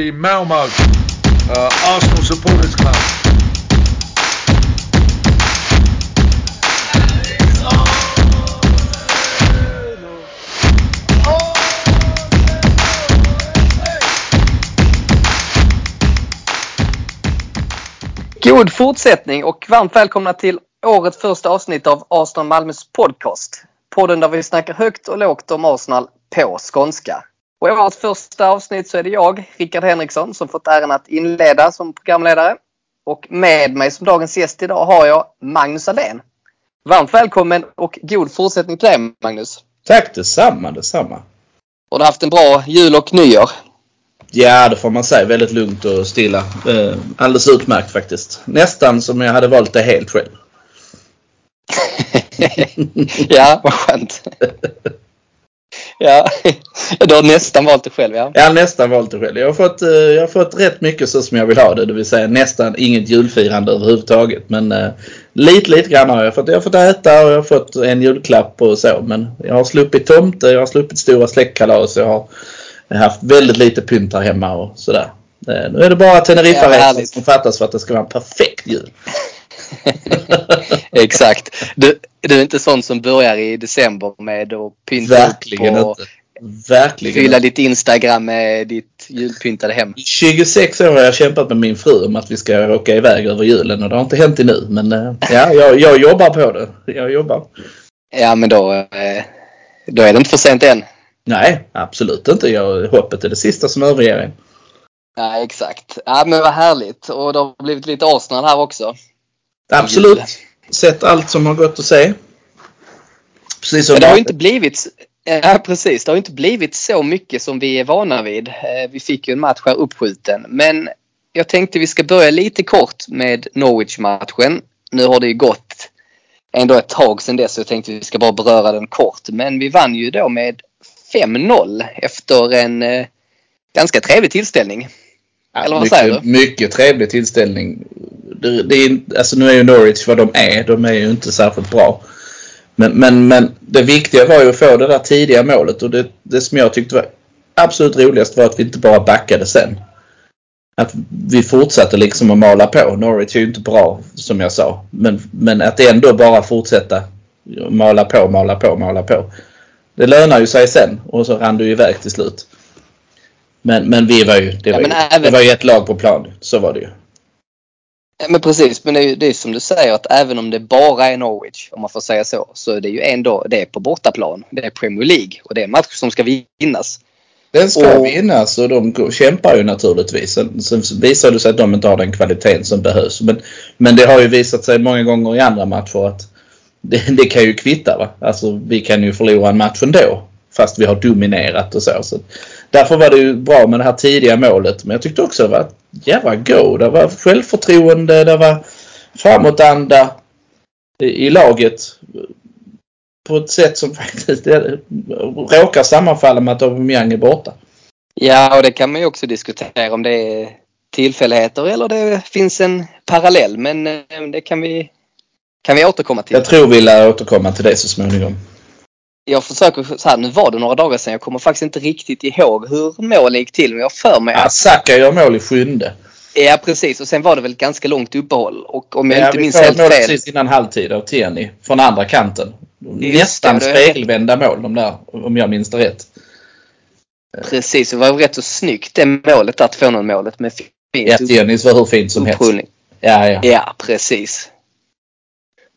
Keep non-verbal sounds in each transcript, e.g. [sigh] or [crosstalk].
the Malmo uh, Arsenal Supporters Club. God fortsättning och varmt välkomna till årets första avsnitt av Arsenal Malmös podcast. Podden där vi snackar högt och lågt om Arsenal på skånska. Och i årets första avsnitt så är det jag, Rickard Henriksson, som fått äran att inleda som programledare. Och med mig som dagens gäst idag har jag Magnus Alén. Varmt välkommen och god fortsättning till dig Magnus. Tack detsamma, detsamma. Har du haft en bra jul och nyår? Ja, det får man säga. Väldigt lugnt och stilla. Eh, alldeles utmärkt faktiskt. Nästan som jag hade valt det helt själv. [laughs] ja, vad skönt. [laughs] ja, [laughs] du har nästan valt det själv ja. Har nästan valt det själv. Jag har, fått, eh, jag har fått rätt mycket så som jag vill ha det. Det vill säga nästan inget julfirande överhuvudtaget. Men eh, lite, lite grann har jag fått. Jag har fått äta och jag har fått en julklapp och så. Men jag har sluppit tomte, jag har sluppit stora släktkalas. Jag har haft väldigt lite pynt här hemma och sådär. Eh, nu är det bara Teneriffa-resan Ja, som fattas för att det ska vara en perfekt jul. [laughs] [laughs] Exakt. Du, du är inte sån som börjar i december med att pynta Verkligen upp och inte. Verkligen fylla inte. ditt Instagram med ditt julpyntade hem. 26 år har jag kämpat med min fru om att vi ska åka iväg över julen och det har inte hänt ännu. Men eh, ja, jag, jag jobbar på det. Jag jobbar. Ja men då, eh, då är det inte för sent än. Nej, absolut inte. Jag, hoppet är det sista som överger en. Ja exakt. Ja men vad härligt. Och det har blivit lite Arsenal här också. Absolut. Sett allt som har gått att se. Precis som det har inte blivit Ja precis. Det har inte blivit så mycket som vi är vana vid. Eh, Vi fick ju en match här uppskjuten. Men jag tänkte vi ska börja lite kort med Norwich-matchen. Nu har det ju gått ändå ett tag sedan dess så jag tänkte vi ska bara beröra den kort. Men vi vann ju då med 5-0 efter en eh, ganska trevlig tillställning. Eller vad mycket, säger du? Mycket trevlig tillställning. Det, det är, alltså nu är ju Norwich vad de är. De är ju inte särskilt bra. Men, men, men det viktiga var ju att få det där tidiga målet och det, det som jag tyckte var absolut roligast var att vi inte bara backade sen. Att vi fortsatte liksom att mala på. Norwich är ju inte bra som jag sa. Men, men att ändå bara fortsätta mala på, mala på, mala på. Det lönar ju sig sen och så rann du iväg till slut. Men, men vi var ju, det Ja, var, men ju, även- det var ju ett lag på plan. Så var det ju. Ja, Men precis, men det är ju det är som du säger att även om det bara är Norwich, om man får säga så, så är det ju ändå det är på bortaplan. Det är Premier League och det är matcher som ska vinnas. Den ska Och- vinnas och de kämpar ju naturligtvis. Sen, sen visar det sig att de inte har den kvaliteten som behövs. Men, men det har ju visat sig många gånger i andra matcher att det, det kan ju kvitta. Va? Alltså vi kan ju förlora en match ändå. Fast vi har dominerat och så. så därför var det ju bra med det här tidiga målet. Men jag tyckte också det var ett jävla go. Det var självförtroende, det var framåtanda i, laget. På ett sätt som [laughs] faktiskt råkar sammanfalla med att Aubameyang är borta. Ja, och det kan man ju också diskutera om det är tillfälligheter eller det finns en parallell. Men eh, det kan vi, kan vi återkomma till. Jag tror vi lär återkomma till det så småningom. Jag försöker så här, nu var det några dagar sedan. Jag kommer faktiskt inte riktigt ihåg hur målen gick till. Men jag för mig Ja, att... Saka gör mål i sjunde. Ja, precis. Och sen var det väl ganska långt uppehåll. Och om jag Ja, inte minns helt fel. precis innan halvtid av Tierney från andra kanten. Nästan det, spegelvända mål de där, om jag minns det rätt. Precis, det var rätt så snyggt det målet, där 2-0 målet med fint Ja, Tierneys var hur fint som helst. Ja, ja. Ja, precis.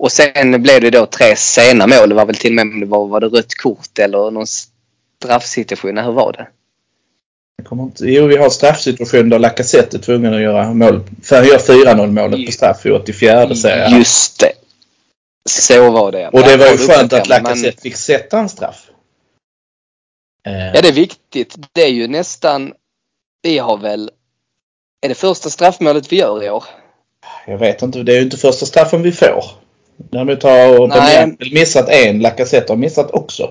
Och sen blev det då tre sena mål. Det var väl till och med var, var det rött kort eller någon straffsituation. Hur var det? Inte, jo, vi har straffsituation där Lacazette är tvungen att göra mål. För gör 4-0 målet på straff i 84 säger jag. Just det. Så var det. Och det var ju skönt att Lacazette fick sätta en straff. Ja, det är viktigt. Det är ju nästan... Vi har väl... Är det första straffmålet vi gör i år? Jag vet inte, det är ju inte första straffen vi får. Däremot har Aubameyang väl missat en, Lacazette har missat också.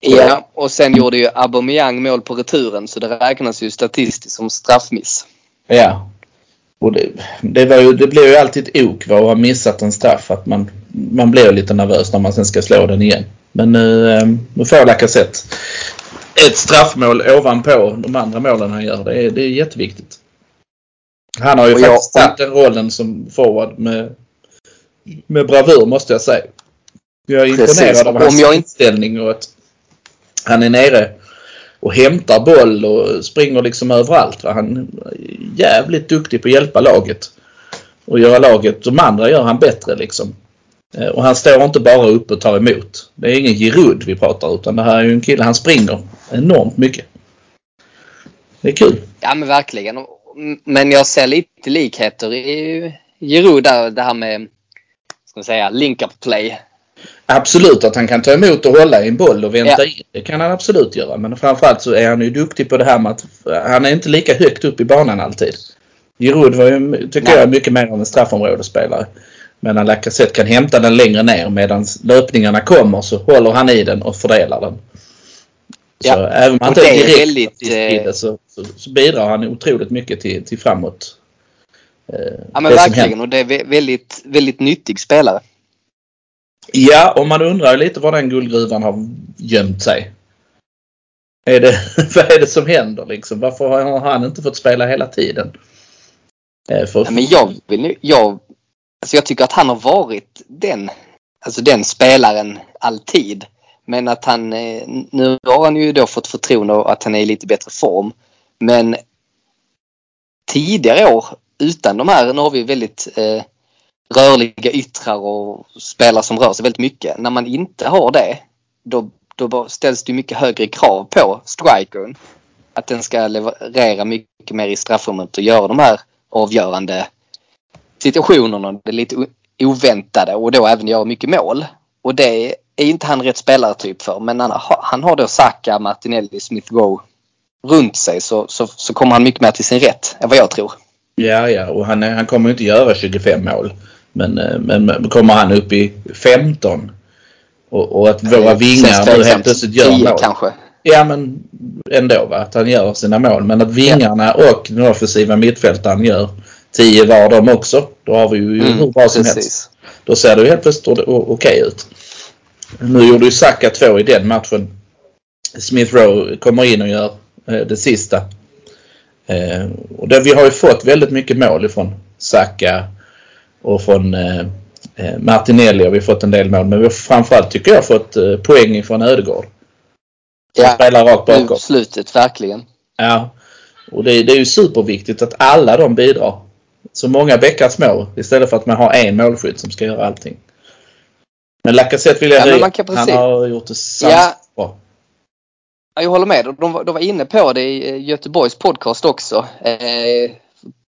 Ja, och sen gjorde ju Aubameyang mål på returen så det räknas ju statistiskt som straffmiss. Ja. Och det, det, ju, det blir ju alltid ett ok va, att ha missat en straff. Att man, man blir lite nervös när man sen ska slå den igen. Men nu, eh, nu får Lacazette ett straffmål ovanpå de andra målen han gör. Det är, det är jätteviktigt. Han har ju Och jag- faktiskt tagit den rollen som forward med, med bravur måste jag säga. Jag är Precis. imponerad av Om hans jag inställning och att han är nere och hämtar boll och springer liksom överallt. Va? Han är jävligt duktig på att hjälpa laget. Och göra laget, de andra gör han bättre liksom. Eh, Och han står inte bara upp och tar emot. Det är ingen Giroud vi pratar utan det här är ju en kille, han springer enormt mycket. Det är kul. Ja men verkligen. Men jag ser lite likheter i Giroud där. Det här med ska man säga, link-up play. Absolut att han kan ta emot och hålla i en boll och vänta Ja. in. Det kan han absolut göra. Men framförallt så är han ju duktig på det här med att han är inte lika högt upp i banan alltid. Giroud var ju, tycker Nej. jag, mycket mer av en straffområdesspelare. Men Lacazette kan hämta den längre ner medan löpningarna kommer så håller han i den och fördelar den. Så Ja. även om han inte är direkt väldigt, det så, så, så bidrar han otroligt mycket till, till framåt. Eh, Ja men verkligen och det är vä- väldigt, väldigt nyttig spelare. Ja, och man undrar lite var den guldgruvan har gömt sig. Är det, [laughs] vad är det som händer liksom? Varför har han inte fått spela hela tiden? Eh, För, Ja, men jag vill jag, alltså jag tycker att han har varit den, alltså den spelaren alltid. Men att han, eh, nu har han ju då fått förtroende och att han är i lite bättre form. Men tidigare år utan de här, nu har vi väldigt eh, rörliga yttrar och spelare som rör sig väldigt mycket. När man inte har det, då, då ställs det mycket högre krav på strikern. Att den ska leverera mycket mer i straffområdet och göra de här avgörande situationerna. Det är lite oväntade och då även göra mycket mål. Och det är inte han rätt spelartyp för. Men han, har- han har då Saka, Martinelli, Smith Rowe runt sig så, så, så kommer han mycket mer till sin rätt än vad jag tror ja, ja, och han, han kommer inte göra 25 mål. Men, eh, men, men kommer han upp i 15 och, och att våra vingar nu helt plötsligt gör 10 mål. kanske. Ja men ändå va, att han gör sina mål. Men att vingarna och den offensiva mittfältaren gör 10 var de också. Då har vi ju hur bra som helst. Mm, precis. Då ser det ju helt plötsligt okej ut. Nu gjorde ju Saka två i den matchen. Smith Rowe kommer in och gör eh, det sista. Eh, och det, vi har ju fått väldigt mycket mål ifrån Saka och från eh, eh, Martinelli har vi fått en del mål. Men vi har framförallt tycker jag fått eh, poäng ifrån Ödegård. Ja, spelar rakt bakom. slutet verkligen. Ja. Och det, det är ju superviktigt att alla de bidrar. Så många bäckar små istället för att man har en målskytt som ska göra allting. Men Lacazette vill jag Ja, men höja. Han har gjort det sant Ja jag håller med. De, var- de var inne på det i eh, Göteborgs podcast också. Eh, ett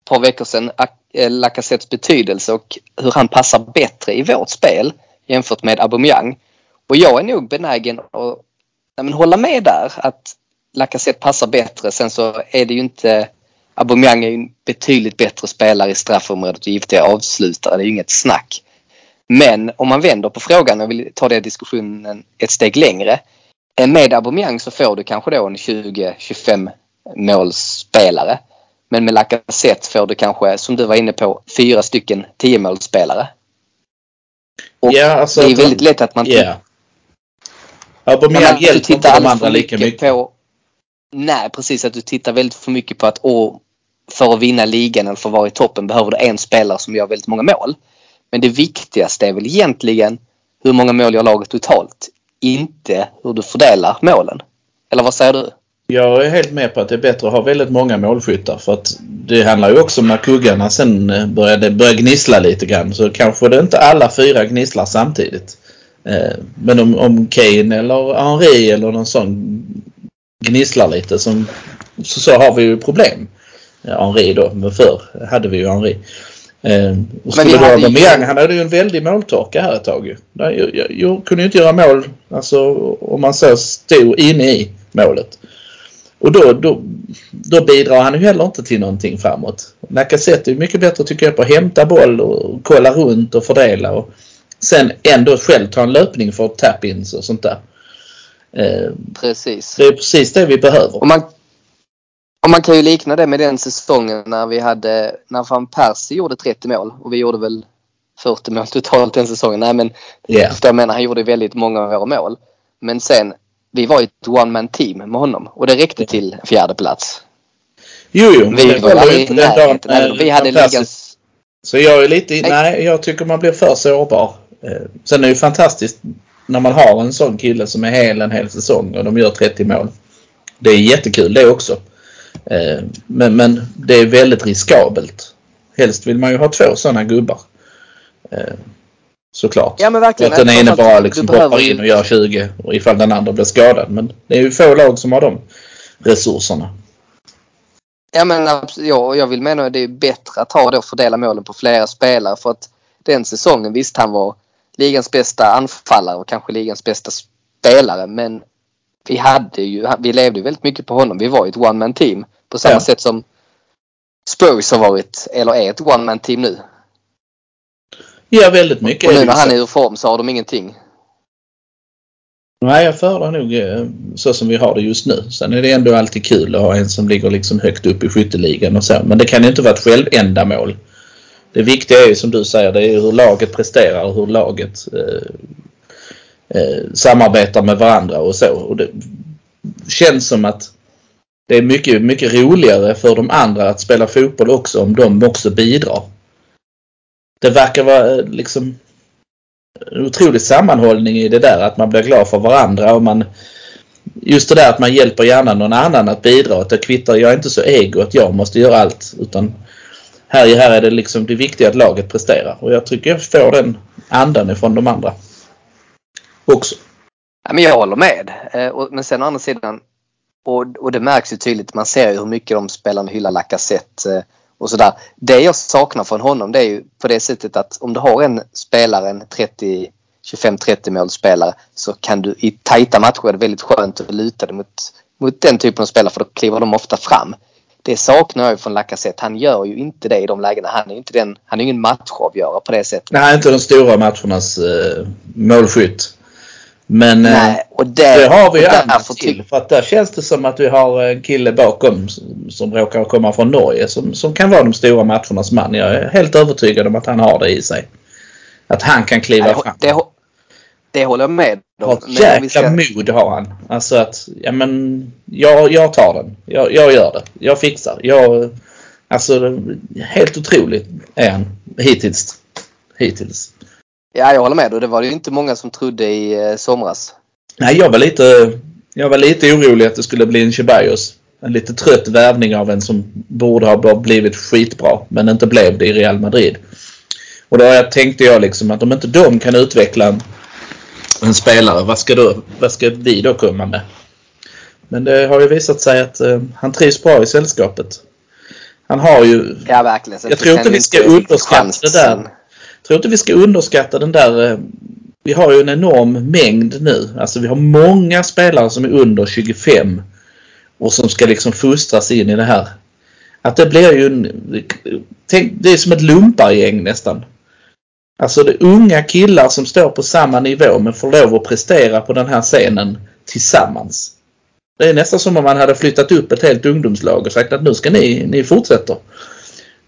par veckor sedan. Eh, Lacazettes betydelse och hur han passar bättre i vårt spel jämfört med Aubameyang. Och jag är nog benägen att nej, men hålla med där. Att Lacazette passar bättre. Sen så är det ju inte... Aubameyang är ju en betydligt bättre spelare i straffområdet och giftiga avslutare. Det är ju inget snack. Men om man vänder på frågan och vill ta den diskussionen ett steg längre. Med Aubameyang så får du kanske då en 20-25 målsspelare. Men med Lacazette får du kanske, som du var inne på, fyra stycken 10 målsspelare. Och Ja, alltså det är väldigt lätt att man. Ja, Aubameyang hjälper inte de andra lika mycket. på... Nej, precis. Att du tittar väldigt för mycket på att åh, för att vinna ligan eller för att vara i toppen behöver du en spelare som gör väldigt många mål. Men det viktigaste är väl egentligen hur många mål gör laget totalt. Inte hur du fördelar målen. Eller vad säger du? Jag är helt med på att det är bättre att ha väldigt många målskyttar för att det handlar ju också om när kuggarna sen eh, börjar, börjar gnissla lite grann så kanske det inte alla fyra gnisslar samtidigt. Eh, men om, om Kane eller Henri eller någon sån gnisslar lite som, så, så har vi ju problem. Henri då, men förr hade vi ju Henri. Eh, och skulle vi då hade ju- Aubameyang, han hade ju en väldig måltorka här ett tag ju. Jag, jag, jag kunde ju inte göra mål, alltså om man så stod inne i målet. Och då, då, då bidrar han ju heller inte till någonting framåt. Lacazette är mycket bättre tycker jag på att hämta boll och kolla runt och fördela. Och sen ändå själv ta en löpning för tap-ins och sånt där. Eh, Precis. det är precis det vi behöver. Och man, och man kan ju likna det med den säsongen när vi hade, när Van Persie gjorde 30 mål och vi gjorde väl 40 mål totalt den säsongen. Nej men. Förstår jag menar, han gjorde väldigt många av våra mål. Men sen vi var ett one man team med honom och det räckte till fjärde plats. Jo, jo. Vi det var ju aldrig inte den dagen, även om Vi eh, hade ligans... Så jag är lite, Nej. nej jag tycker man blir för sårbar. Eh, Sen är det ju fantastiskt när man har en sån kille som är hel en hel säsong och de gör 30 mål. Det är jättekul det också. Eh, Men, men det är väldigt riskabelt. Helst vill man ju ha två sådana gubbar. Eh, Såklart. Ja men verkligen. att den ene Framförallt, bara liksom hoppar in och gör 20 och ifall den andra blir skadad. Men det är ju få lag som har de resurserna. Ja men ja, jag vill mena att det är bättre att ha det och fördela målen på flera spelare för att den säsongen visst han var ligans bästa anfallare och kanske ligans bästa spelare men vi hade ju, vi levde ju väldigt mycket på honom. Vi var ju ett one man team på samma Ja. sätt som Spurs har varit eller är ett one man team nu. Ja, väldigt mycket. Och nu när han är ur form så har de ingenting. Nej, jag föredrar nog eh, så som vi har det just nu. Sen är det ändå alltid kul att ha en som ligger liksom högt upp i skytteligan och så. Men det kan inte vara ett självändamål. Det viktiga är ju som du säger, det är hur laget presterar och hur laget eh, eh, samarbetar med varandra och så. Och det känns som att det är mycket, mycket roligare för de andra att spela fotboll också om de också bidrar. Det verkar vara eh, liksom en otrolig sammanhållning i det där att man blir glad för varandra och man just det där att man hjälper gärna någon annan att bidra. Att det kvittar, jag är inte så ego att jag måste göra allt utan här, här är det liksom det viktiga att laget presterar och jag tycker jag får den andan ifrån de andra. Också. Ja, men jag håller med. Eh, men sen å andra sidan, och, och det märks ju tydligt, man ser ju hur mycket de spelarna hyllar Lacazette eh, och sådär. Det jag saknar från honom det är ju på det sättet att om du har en spelare, en 30 25-30 målspelare så kan du i tajta matcher är det väldigt skönt att luta dig mot, mot den typen av spelare för då kliver de ofta fram. Det saknar jag ju från Lacazette. Han gör ju inte det i de lägena. Han är ju inte den, han är ingen matchavgörare på det sättet. Nej, inte de stora matchernas eh, målskytt. Men eh, Nej, och det, har vi ju ty- till. För att där känns det som att vi har en kille bakom som, råkar komma från Norge som, som kan vara de stora matchernas man. Jag är helt övertygad om att han har det i sig. Att han kan kliva Nej, fram. det, det, håller jag med Har om. vi jäkla ska- mod har han. Alltså att, ja men, jag, jag tar den. Jag, jag gör det. Jag fixar. Jag, alltså, helt otroligt är han hittills. Hittills. Ja, jag håller med. Och det var det ju inte många som trodde i eh, somras. Nej, jag var lite, jag var lite orolig att det skulle bli en Ceballos. En lite trött värvning av en som borde ha blivit skitbra men inte blev det i Real Madrid. Och då tänkte jag liksom att om inte de kan utveckla en, en spelare, vad ska, då, vad ska vi då komma med? Men det har ju visat sig att eh, han trivs bra i sällskapet. Han har ju Ja, verkligen. Så Jag tror inte vi ska underskatta det där. Jag tror inte vi ska underskatta den där... Eh, vi har ju en enorm mängd nu. Alltså vi har många spelare som är under 25 och som ska liksom fostras in i det här. Att det blir ju en... Tänk, det är som ett lumpargäng nästan. Alltså det är unga killar som står på samma nivå men får lov att prestera på den här scenen tillsammans. Det är nästan som om man hade flyttat upp ett helt ungdomslag och sagt att nu ska ni, ni fortsätter.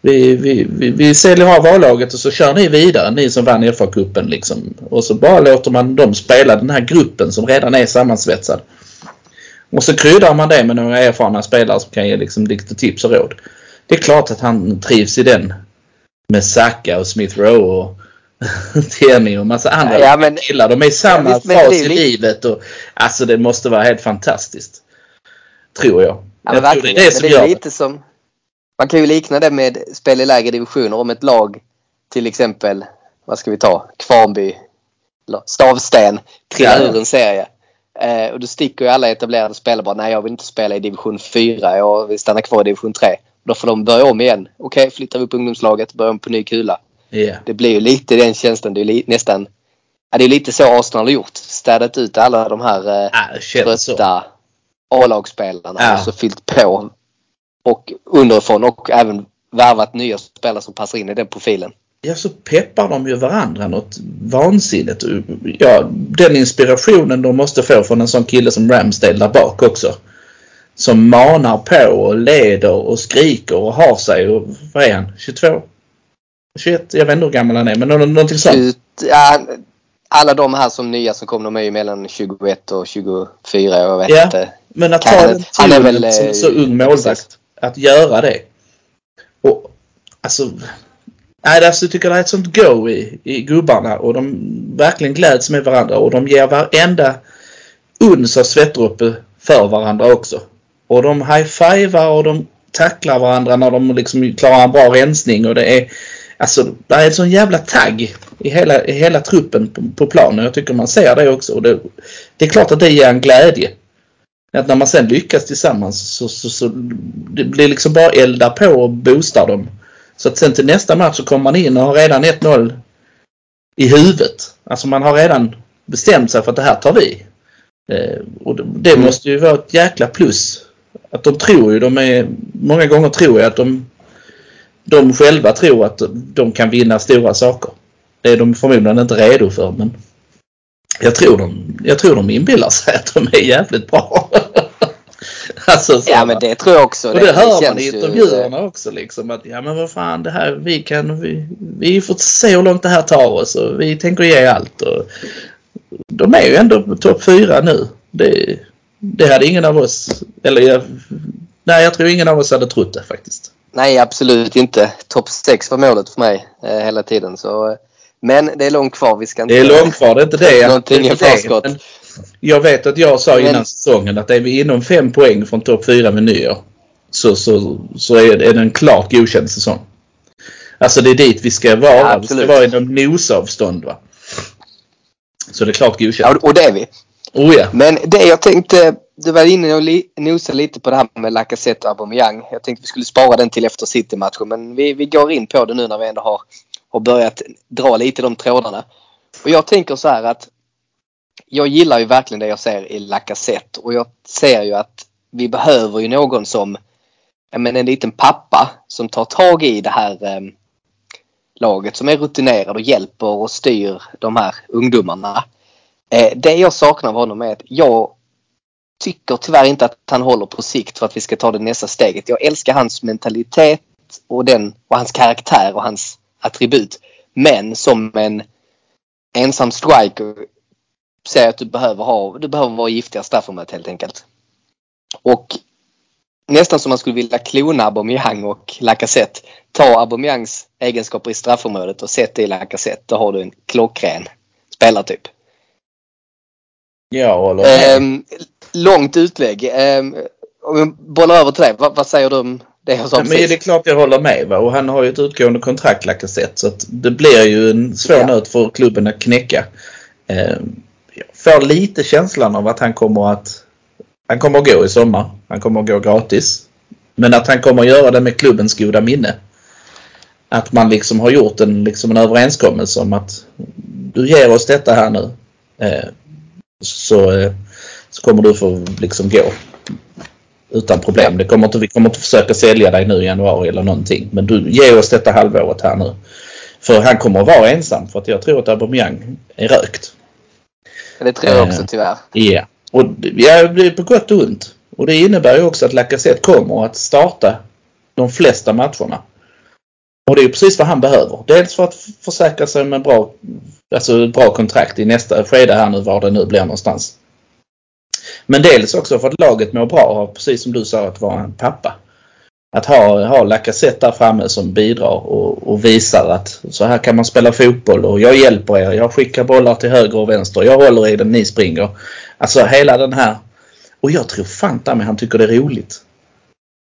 Vi, vi, vi, vi säljer av A-laget och så kör ni vidare, ni som vann FA-cupen liksom. Och så bara låter man dem spela den här gruppen som redan är sammansvetsad. Och så kryddar man det med några erfarna spelare som kan ge liksom lite tips och råd. Det är klart att han trivs i den. Med Saka och Smith Rowe och [laughs] Tierney och massa andra Ja, men- killar. De är i samma Ja, det fas i livet. Och, alltså det måste vara helt fantastiskt. Tror jag. Ja, men jag tror det är det Men som det gör är det. lite som... Man kan ju likna det med spel i lägre divisioner. Om ett lag till exempel, vad ska vi ta, Kvarnby, Stavsten, trillar ur en serie. Eh, och då sticker ju alla etablerade spelare bara, nej jag vill inte spela i division 4, jag vill stanna kvar i division 3. Då får de börja om igen. Okej, flyttar vi upp ungdomslaget, börjar om på ny kula. Ja. Det blir ju lite den känslan. Det är nästan... Ja, det är lite så Arsenal har gjort. Städat ut alla de här eh, Ja, trötta A-lagsspelarna Ja. och så fyllt på och underifrån och även värvat nya spelare som passar in i den profilen. Ja, så peppar de ju varandra något vansinnigt. Ja, den inspirationen de måste få från en sån kille som Ramsdale där bak också. Som manar på och leder och skriker och har sig. Och, vad är han? 22? 21? Jag vet inte hur gammal han är men nå- någonting sånt. Ja, alla de här som nya som kommer, de är ju mellan 21 och 24. Jag vet Ja, inte. Men att ta han- den han är väl, som eh, så ung målvakt, att göra det. Och alltså, nej, alltså jag tycker det är ett sånt go i, i gubbarna och de verkligen gläds med varandra och de ger varenda uns av svettdroppe för varandra också. Och de high-fivar och de tacklar varandra när de liksom klarar en bra rensning och det är Alltså det är en sån jävla tagg i hela, i hela truppen på, på planen. Jag tycker man ser det också. Och det, det är klart att det ger en glädje. Att när man sen lyckas tillsammans så, så, så det blir liksom bara elda på och boostar dem. Så att sen till nästa match så kommer man in och har redan 1-0 i huvudet. Alltså man har redan bestämt sig för att det här tar vi. Eh, och det, Mm. måste ju vara ett jäkla plus. Att de tror ju, de är, många gånger tror jag att de, de själva tror att de kan vinna stora saker. Det är de förmodligen inte redo för men jag tror de, jag tror de inbillar sig att de är jävligt bra. alltså, så, Ja men det tror jag också. och det hör man i ju- intervjuerna också liksom att ja men vad fan det här vi kan vi, vi får se hur långt det här tar oss och vi tänker ge allt. Och, de är ju ändå på topp fyra nu. Det, det hade ingen av oss, eller jag, nej jag tror ingen av oss hade trott det faktiskt. Nej absolut inte. Topp 6 var målet för mig eh, hela tiden. Så, eh, men det är långt kvar. Vi ska inte... Det är långt kvar, det är inte det. [laughs] Någonting är förskott. Jag vet att jag sa innan Men- säsongen att är vi inom fem poäng från topp fyra med nyår så, så, så är, det en klart godkänd säsong. Alltså det är dit vi ska vara. Ja, vi ska vara inom nosavstånd va. Så det är klart Ja, godkänt. och det är vi. Oh ja. Men det jag tänkte, du var inne och li- nosade lite på det här med Lacazette och Aubameyang. Jag tänkte vi skulle spara den till efter City-matchen men vi, vi går in på det nu när vi ändå har, har börjat dra lite i de trådarna. Och jag tänker så här att jag gillar ju verkligen det jag ser i Lacazette och jag ser ju att vi behöver ju någon som ja, men en liten pappa som tar tag i det här eh, laget som är rutinerad och hjälper och styr de här ungdomarna. Eh, det jag saknar av honom är att jag tycker tyvärr inte att han håller på sikt för att vi ska ta det nästa steget. Jag älskar hans mentalitet och, den, och hans karaktär och hans attribut. Men som en ensam striker säger att du behöver ha, du behöver vara giftiga straffområdet helt enkelt. Och nästan som man skulle vilja klona Aubameyang och Lacazette. Ta Aubameyangs egenskaper i straffområdet och sätt det i Lacazette. Då har du en klockren spelartyp. Jag håller med. Ehm, långt utlägg. Ehm, om jag bollar över till dig. Vad, vad säger du om det jag sa Men det är klart jag håller med va? och han har ju ett utgående kontrakt Lacazette så att det blir ju en svår Ja. nöt för klubben att knäcka. Eh, jag får lite känslan av att han kommer att han kommer att gå i sommar. Han kommer att gå gratis. Men att han kommer att göra det med klubbens goda minne. Att man liksom har gjort en, liksom en överenskommelse om att du ger oss detta här nu. Eh, så, eh, så kommer du få liksom gå utan problem. Det kommer inte, vi kommer inte försöka sälja dig nu i januari eller någonting. Men du ger oss detta halvåret här nu. För han kommer att vara ensam för att jag tror att Aubameyang är rökt. Det tror jag också Eh, tyvärr. Ja. Och det- ja, det är på gott och ont. Och det innebär ju också att Lacazette kommer att starta de flesta matcherna. Och det är precis vad han behöver. Dels för att försäkra sig med bra, alltså bra kontrakt i nästa skede här nu var det nu blir någonstans. Men dels också för att laget mår bra av, precis som du sa, att vara en pappa. Att ha, ha Lacazette där framme som bidrar och, och visar att så här kan man spela fotboll och jag hjälper er. Jag skickar bollar till höger och vänster. Jag håller i den, ni springer. Alltså hela den här. Och jag tror fan ta mig han tycker det är roligt.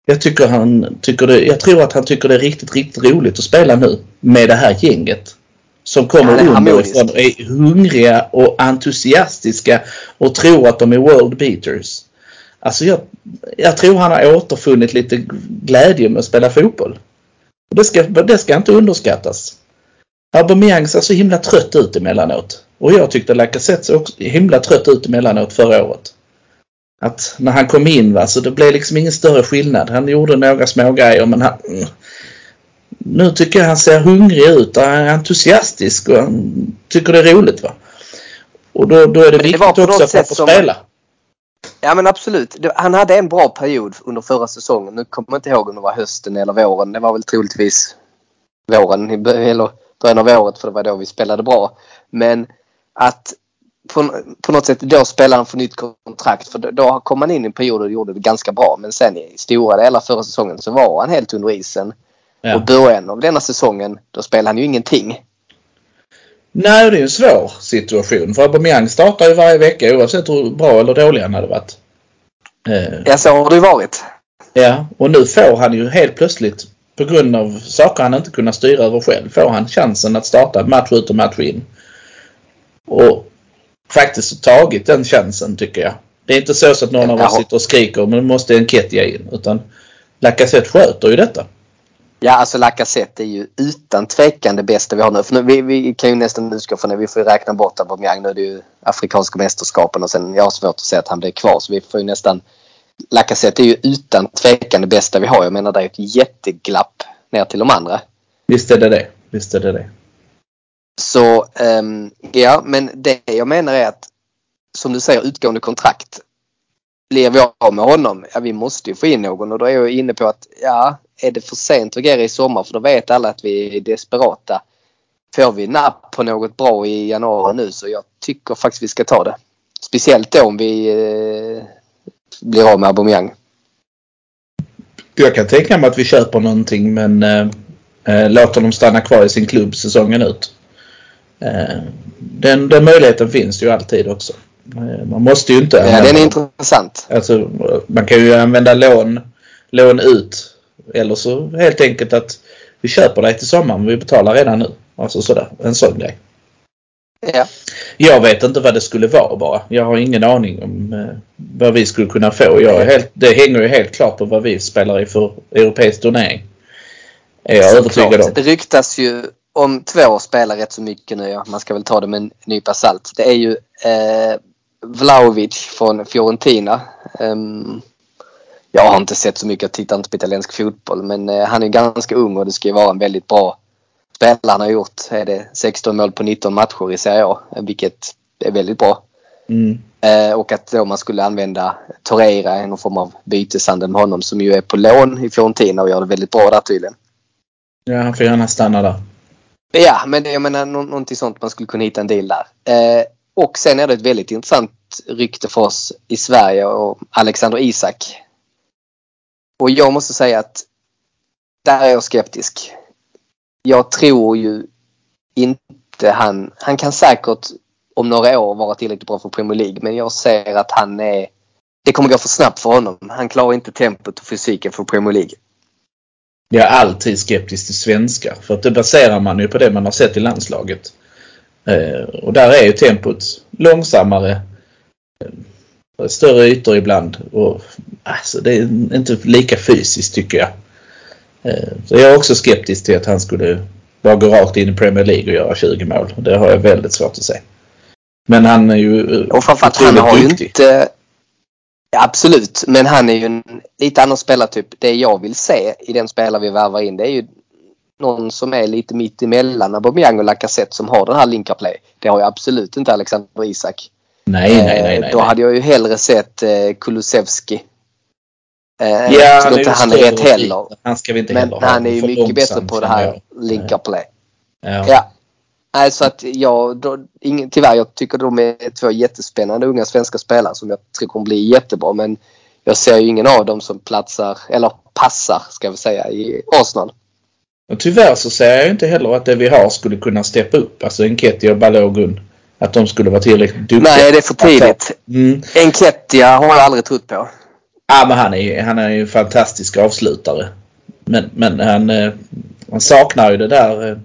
Jag, tycker han tycker det, jag tror att han tycker det är riktigt, riktigt roligt att spela nu med det här gänget. Som kommer Ja, underifrån och är hungriga och entusiastiska och tror att de är world beaters. Alltså jag, jag tror han har återfunnit lite glädje med att spela fotboll. Det, ska, det ska inte underskattas. Aubameyang ser så himla trött ut emellanåt. Och jag tyckte Lacazette såg också himla trött ut emellanåt förra året. Att när han kom in va, så det blev liksom ingen större skillnad. Han gjorde några små grejer men han... Nu tycker jag han ser hungrig ut och han är entusiastisk och han tycker det är roligt va. Och då, då är det det viktigt också att han sätt får som- spela. Ja men absolut. Han hade en bra period under förra säsongen. Nu kommer jag inte ihåg om det var hösten eller våren. Det var väl troligtvis våren eller början av året för det var då vi spelade bra. Men att på, på något sätt då spelar han för nytt kontrakt. För då, då kom han in i en period och gjorde det ganska bra. Men sen i stora delar förra säsongen så var han helt under isen. Ja. Och början av denna säsongen då spelade han ju ingenting. Nej, det är en svår situation. För Aubameyang startar ju varje vecka oavsett hur bra eller dålig han hade varit. Eh, Ja, så har det ju varit. Ja, och nu får han ju helt plötsligt på grund av saker han inte kunnat styra över själv får han chansen att starta match ut och match in. Och faktiskt tagit den chansen tycker jag. Det är inte så, att någon av oss sitter och skriker men måste Enketia in. Utan Lacazette sköter ju detta. Ja, alltså Lacazette är ju utan tvekan det bästa vi har nu. För nu vi, vi kan ju nästan utgå från det. Vi får ju räkna bort Aubameyang. Nu är det ju Afrikanska mästerskapen och sen jag har svårt att se att han blir kvar. Så vi får ju nästan... Lacazette är ju utan tvekan det bästa vi har. Jag menar det är ett jätteglapp ner till de andra. Visst är det det. Visst är det det. Så ehm, ja, men det jag menar är att som du säger utgående kontrakt. Blir vi av med honom, ja vi måste ju få in någon och då är jag inne på att ja, är det för sent att agera i sommar för då vet alla att vi är desperata. Får vi napp på något bra i januari nu så jag tycker faktiskt vi ska ta det. Speciellt då om vi eh, blir av med Aubameyang. Jag kan tänka mig att vi köper någonting men eh, eh, låter dem stanna kvar i sin klubb säsongen ut. Eh, den, den möjligheten finns ju alltid också. Eh, man måste ju inte Ja, den är intressant. Alltså, man kan ju använda lån, lån ut. Eller så helt enkelt att vi köper dig till sommaren men vi betalar redan nu. Alltså sådär, en sån grej. Ja. Jag vet inte vad det skulle vara bara. Jag har ingen aning om eh, vad vi skulle kunna få. Jag helt, det hänger ju helt klart på vad vi spelar i för europeisk turnering. Är jag övertygad om. Det ryktas ju om två spelare rätt så mycket nu. Ja. Man ska väl ta det med en nypa salt. Det är ju eh, Vlahovic från Fiorentina. Ehm, jag har inte sett så mycket, jag tittar inte på italiensk fotboll. Men eh, han är ganska ung och det ska ju vara en väldigt bra spelare. Han har gjort är det 16 mål på 19 matcher i Serie A. Vilket är väldigt bra. Mm. Eh, och att då man skulle använda Torreira i någon form av byteshandel med honom som ju är på lån i Fiorentina och gör det väldigt bra där tydligen. Ja, han får gärna stanna där. Ja, men jag menar nå- någonting sånt man skulle kunna hitta en deal där. Eh, och sen är det ett väldigt intressant rykte för oss i Sverige och Alexander Isak. Och jag måste säga att där är jag skeptisk. Jag tror ju inte han... Han kan säkert om några år vara tillräckligt bra för Premier League men jag ser att han är... Det kommer gå för snabbt för honom. Han klarar inte tempot och fysiken för Premier League. Jag är alltid skeptisk till svenskar. För att det baserar man ju på det man har sett i landslaget. Eh, och där är ju tempot långsammare. Större ytor ibland. Och, alltså, det är inte lika fysiskt tycker jag. Eh, så jag är också skeptisk till att han skulle bara gå rakt in i Premier League och göra 20 mål. Det har jag väldigt svårt att se. Men han är ju Och framförallt han har ju duktig. inte... Ja, absolut, men han är ju en lite annan spelartyp. Det jag vill se i den spelare vi värvar in det är ju någon som är lite mitt emellan Aubameyang och Lacazette som har den här link play. Det har ju absolut inte Alexander Isak. Nej, nej, nej. Eh, nej, Då nej. hade jag ju hellre sett eh, Kulusevski. Eh, Ja, jag är inte han är rätt heller. Han ska vi inte Men heller ha. han är ju mycket bättre på det här jag. link play. Ja. Ja. Nej, så att jag, då, ingen, tyvärr, jag tycker de är två jättespännande unga svenska spelare som jag tror kommer bli jättebra. Men jag ser ju ingen av dem som platsar, eller passar ska vi säga, i Arsenal. Och tyvärr så ser jag inte heller att det vi har skulle kunna steppa upp. Alltså Enketia och Balogun. Att de skulle vara tillräckligt duktiga. Nej, det är för tidigt. Mm. Enketia har jag aldrig trott på. Ja, men han är, han är ju en fantastisk avslutare. Men, men han, eh, han saknar ju det där, eh,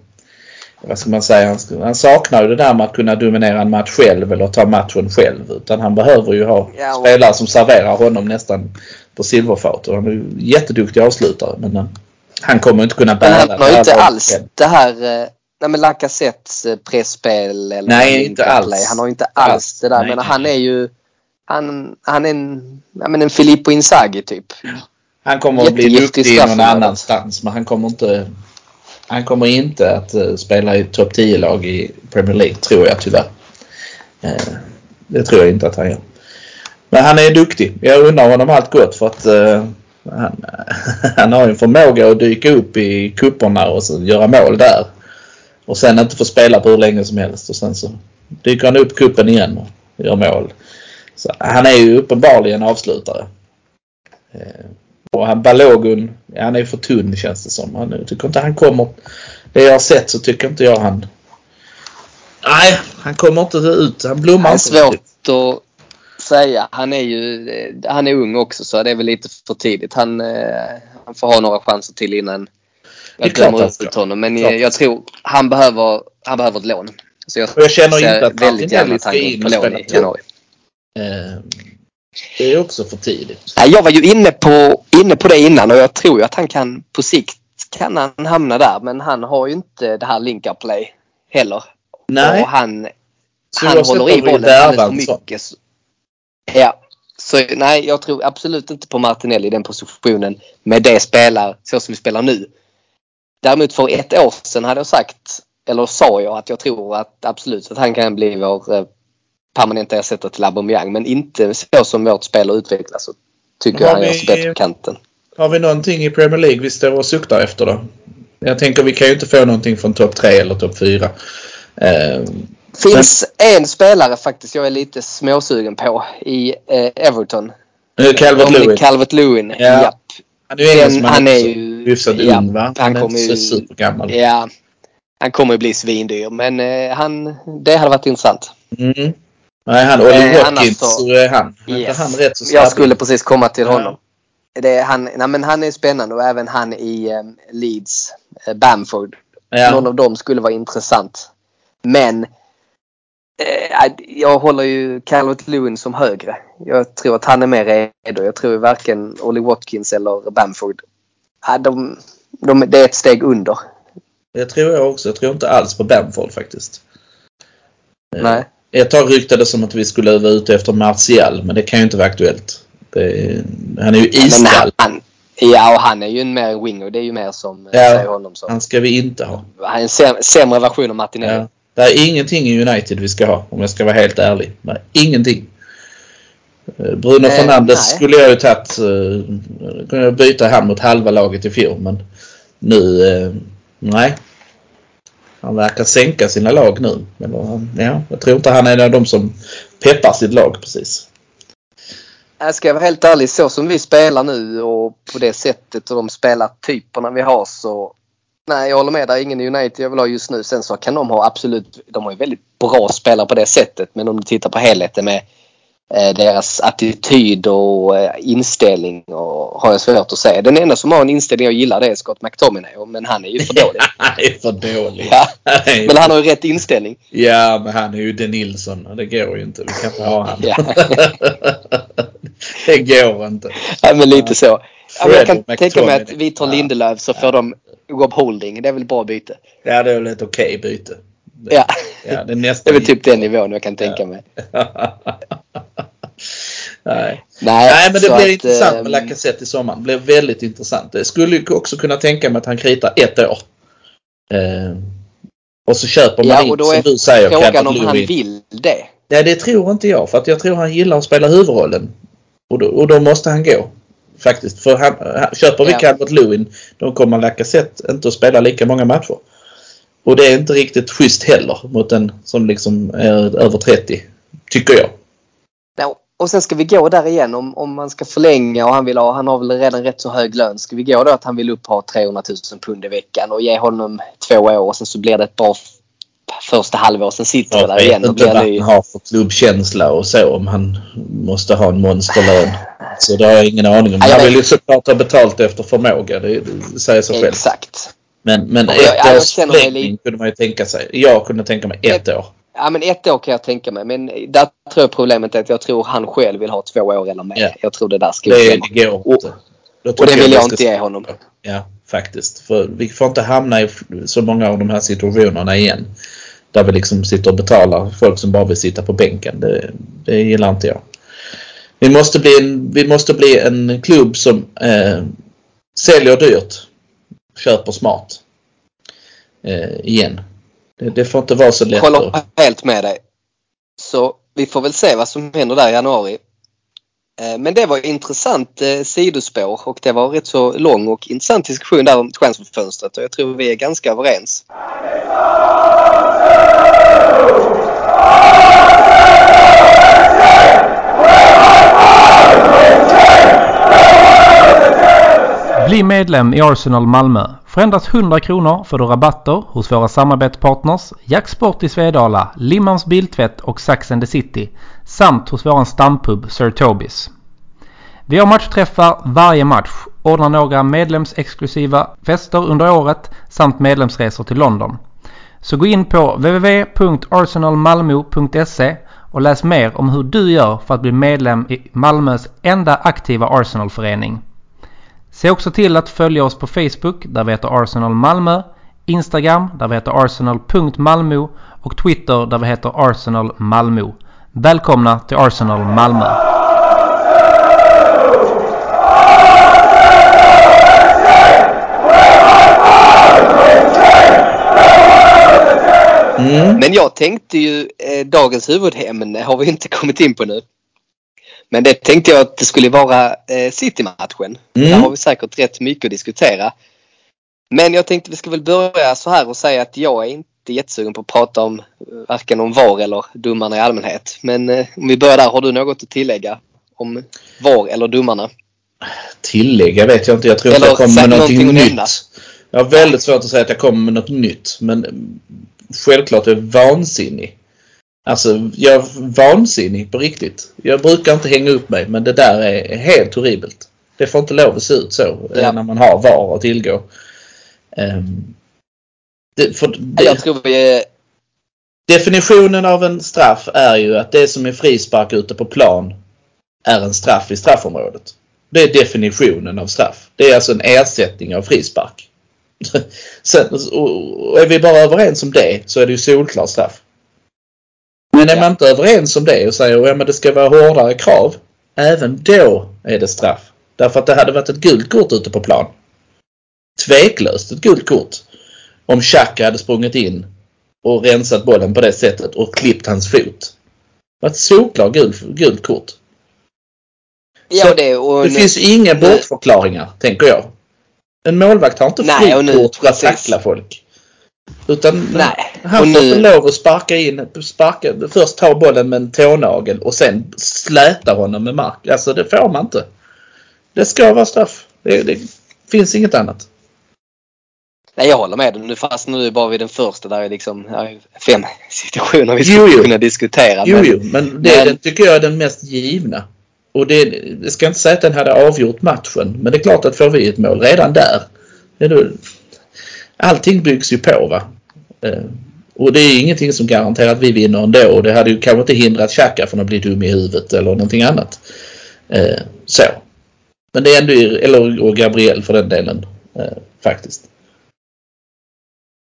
vad ska man säga, han, han saknar ju det där med att kunna dominera en match själv eller ta matchen själv. Utan han behöver ju ha Ja, och- spelare som serverar honom nästan på silverfat. Och han är ju jätteduktig avslutare men han kommer inte kunna Men bära han det har ju inte alls det här, eh, nej men Lacazettes eh, pressspel eller Nej, inte play. alls. Han har ju inte Alls. alls det där. Nej, Men han är ju, han, han är en, ja, men en Filippo Inzaghi typ. Han kommer att bli duktig någon annanstans men han kommer inte han kommer inte att eh, spela i topp 10-lag i Premier League tror jag tyvärr. Eh, det tror jag inte att han gör. Men han är duktig. Jag undrar honom allt gott för att han, [laughs] han har en förmåga att dyka upp i kupperna och så göra mål där. Och sen inte få spela på hur länge som helst och sen så dyker han upp kuppen igen och gör mål. Så han är ju uppenbarligen avslutare. Eh, och han Balogun, han är för tunn känns det som. Han, tycker inte han kommer... Det jag har sett så tycker inte jag han... Nej, han kommer inte ut. Han blommar Det är inte. svårt att säga. Han är ju han är ung också så det är väl lite för tidigt. Han, eh, han får ha några chanser till innan jag dömer ut honom. Men Klart. jag, tror han behöver, han behöver ett lån. Så jag Och jag känner ser inte att väldigt gärna att han går på lån i januari. Eh, Det är också för tidigt. Jag var ju inne på, inne på det innan och jag tror ju att han kan på sikt kan han hamna där. Men han har ju inte det här link play heller. Nej, Och han, så han håller i bollen alldeles för mycket. Så- Ja. Så nej, jag tror absolut inte på Martinelli i den positionen med det spelar så som vi spelar nu. Däremot för ett år sedan hade jag sagt, eller sa jag att jag tror att absolut att han kan bli vår eh, permanenta ersättare till Aubameyang. Men inte så som vårt spel har utvecklats så tycker jag han gör sig bättre på kanten. Har vi någonting i Premier League vi står och suktar efter då? Jag tänker vi kan ju inte få någonting från topp 3 eller topp 4. Eh, finns en spelare faktiskt jag är lite småsugen på i eh, Everton. Calvert Dominic Lewin. Calvert-Lewin. Ja. Han är ju engelsman Den- han är ju- Hyfsat ja, ung va? han Han kommer ju- supergammal. Ja, han kommer bli svindyr men eh, han, det hade varit intressant. Mm. Nej, han Ollie Eh, Watkins annars så- är han. Yes. han rätt så? Jag skulle precis komma till Ja. honom. Det är han, nej, men han är spännande och även han i eh, Leeds, eh, Bamford. Ja. Någon av dem skulle vara intressant. Men jag håller ju Calvert Lewin som högre. Jag tror att han är mer redo. Jag tror varken Ollie Watkins eller Bamford. Ja, de, de, det är ett steg under. Det tror jag också. Jag tror inte alls på Bamford faktiskt. Eh, Nej. Ett tag ryktades som att vi skulle vara ute efter Martial men det kan ju inte vara aktuellt. Är, han är ju iskall. han, ja, och han är ju en mer winger. Det är ju mer som Ja. ja. honom som. Han ska vi inte ha. Han är en säm, sämre version av Martinelli. Ja. Det är ingenting i United vi ska ha om jag ska vara helt ärlig. Nej, ingenting. Eh, Bruno Eh, Fernandes nej. skulle jag ju tagit. Uh, kunde jag byta han mot halva laget i fjol men nu, eh, nej. Han verkar sänka sina lag nu. Eller, ja, jag tror inte han är en av de som peppar sitt lag precis. Jag ska vara helt ärlig, så som vi spelar nu och på det sättet och de spelartyperna vi har så Nej, jag håller med. Det är ingen i United jag vill ha just nu. Sen så kan de ha absolut, de har ju väldigt bra spelare på det sättet. Men om du tittar på helheten med eh, deras attityd och eh, inställning och har jag svårt att säga. Den enda som har en inställning jag gillar det är Scott McTominay. Men han är ju för dålig. [laughs] Han är för dålig. Ja, men han har ju rätt inställning. Ja, men han är ju De Nilsson det går ju inte. Vi kan inte ha han. [laughs] Det går inte. Ja, men lite så. Ja, jag kan tänka mig att vi tar. Lindelöf så får de Rob Holding. Det är väl bra byte. Ja, det är väl ett okej byte. Det, Ja. ja, det är [laughs] Det nästan är väl typ den nivån jag kan tänka mig. [laughs] Nej. Nej, Nej, men det blir att, intressant ehm, med Lacazette i sommar. Det blir väldigt intressant. Det skulle också kunna tänka mig att han kritar ett år. Eh, och så köper man Ja, in, och då som är du säger, Frågan om han vill det. Nej, det tror inte jag. För att jag tror han gillar att spela huvudrollen. Och då, och då måste han gå. Faktiskt. För han, han, köper vi Ja. Calvert Lewin då kommer Lacazette inte att spela lika många matcher. Och det är inte riktigt schysst heller mot en som liksom är över 30. Tycker jag. Ja, och sen ska vi gå där igen om, om man ska förlänga och han vill ha, han har väl redan rätt så hög lön. Ska vi gå då att han vill upp ha 300 000 pund i veckan och ge honom två år och sen så blir det ett bra första halvår. Sen sitter vi Jag där igen och inte blir ny. han har för klubbkänsla och så om han måste ha en monsterlön. Så det har jag ingen aning om. Ja, jag Han vill ju såklart ha betalt efter förmåga. Det, det säger sig själv. Exakt. Men, men Och jag- ett jag års förlängning kunde man ju tänka sig. Jag kunde tänka mig ett år. Ja men ett år kan jag tänka mig. Men där tror jag problemet är att jag tror han själv vill ha två år eller mer. Ja. Jag tror det där ska Det, det går Och- inte. Och tycker det vill vi jag ska- inte ge honom. Ja, faktiskt. För vi får inte hamna i så många av de här situationerna igen. Där vi liksom sitter och betalar folk som bara vill sitta på bänken. Det, det gillar inte jag. Vi måste bli en, vi måste bli en klubb som eh, säljer dyrt, köper smart. Eh, igen. Det, det får inte vara så lätt. Håller att- helt med dig. Så vi får väl se vad som händer där i januari. Eh, men det var intressant eh, sidospår och det var rätt så lång och intressant diskussion där om transferfönstret och jag tror vi är ganska överens. Bli medlem i Arsenal Malmö. För endast 100 kronor får du rabatter hos våra samarbetspartners Jacksport i Svedala, Limmans Biltvätt och Saxen the City samt hos våran stampub Sir Tobis. Vi har matchträffar varje match, ordnar några medlemsexklusiva fester under året samt medlemsresor till London. Så gå in på www.arsenalmalmo.se och läs mer om hur du gör för att bli medlem i Malmös enda aktiva Arsenalförening. Se också till att följa oss på Facebook där vi heter Arsenal Malmö, Instagram där vi heter arsenal.malmo och Twitter där vi heter Arsenal Malmö. Välkomna till Arsenal Malmö! Mm. Men jag tänkte ju eh, dagens huvudämne har vi inte kommit in på nu. Men det tänkte jag att det skulle vara eh, City-matchen. Mm. Där har vi säkert rätt mycket att diskutera. Men jag tänkte vi ska väl börja så här och säga att jag är inte jättesugen på att prata om varken om VAR eller domarna i allmänhet. Men eh, om vi börjar där, har du något att tillägga om VAR eller domarna? Tillägga vet jag inte. Jag tror eller inte jag kommer med någonting nytt. Jag har väldigt svårt att säga att jag kommer med något nytt. Men självklart är vansinnig. Alltså, jag är vansinnig på riktigt. Jag brukar inte hänga upp mig men det där är helt horribelt. Det får inte lov att se ut så eh, ja. när man har VAR att tillgå. Um, det, för det, jag tror vi. Definitionen av en straff är ju att det som är frispark ute på plan är en straff i straffområdet. Det är definitionen av straff. Det är alltså en ersättning av frispark. [laughs] Sen, och är vi bara överens om det så är det ju solklart straff. Men är ja. man inte överens om det och säger att ja, det ska vara hårdare krav. Även då är det straff. Därför att det hade varit ett gult kort ute på plan. Tveklöst ett gult kort. Om Xhaka hade sprungit in och rensat bollen på det sättet och klippt hans fot. Det var ett solklart gult, gult kort. Ja, det, och det finns inga bortförklaringar, tänker jag. En målvakt har inte frikort för att tackla folk. Utan Nej. han får nu... lov att sparka in, sparka, först ta bollen med en tånagel och sen släta honom med mark. Alltså det får man inte. Det ska vara straff. Det, det finns inget annat. Nej, jag håller med. Nu fastnar du bara vid den första. Där är liksom fem [laughs] situationer vi skulle jo, kunna diskutera. Jo, men, jo, men det men... Den tycker jag är den mest givna. Och det, det ska inte säga att den hade avgjort matchen. Men det är klart att får vi ett mål redan där. Är allting byggs ju på va. Eh, och det är ingenting som garanterar att vi vinner ändå. Och det hade ju kanske inte hindrat Xhaka från att bli dum i huvudet eller någonting annat. Eh, så. Men det är ändå, eller och Gabriel för den delen eh, faktiskt.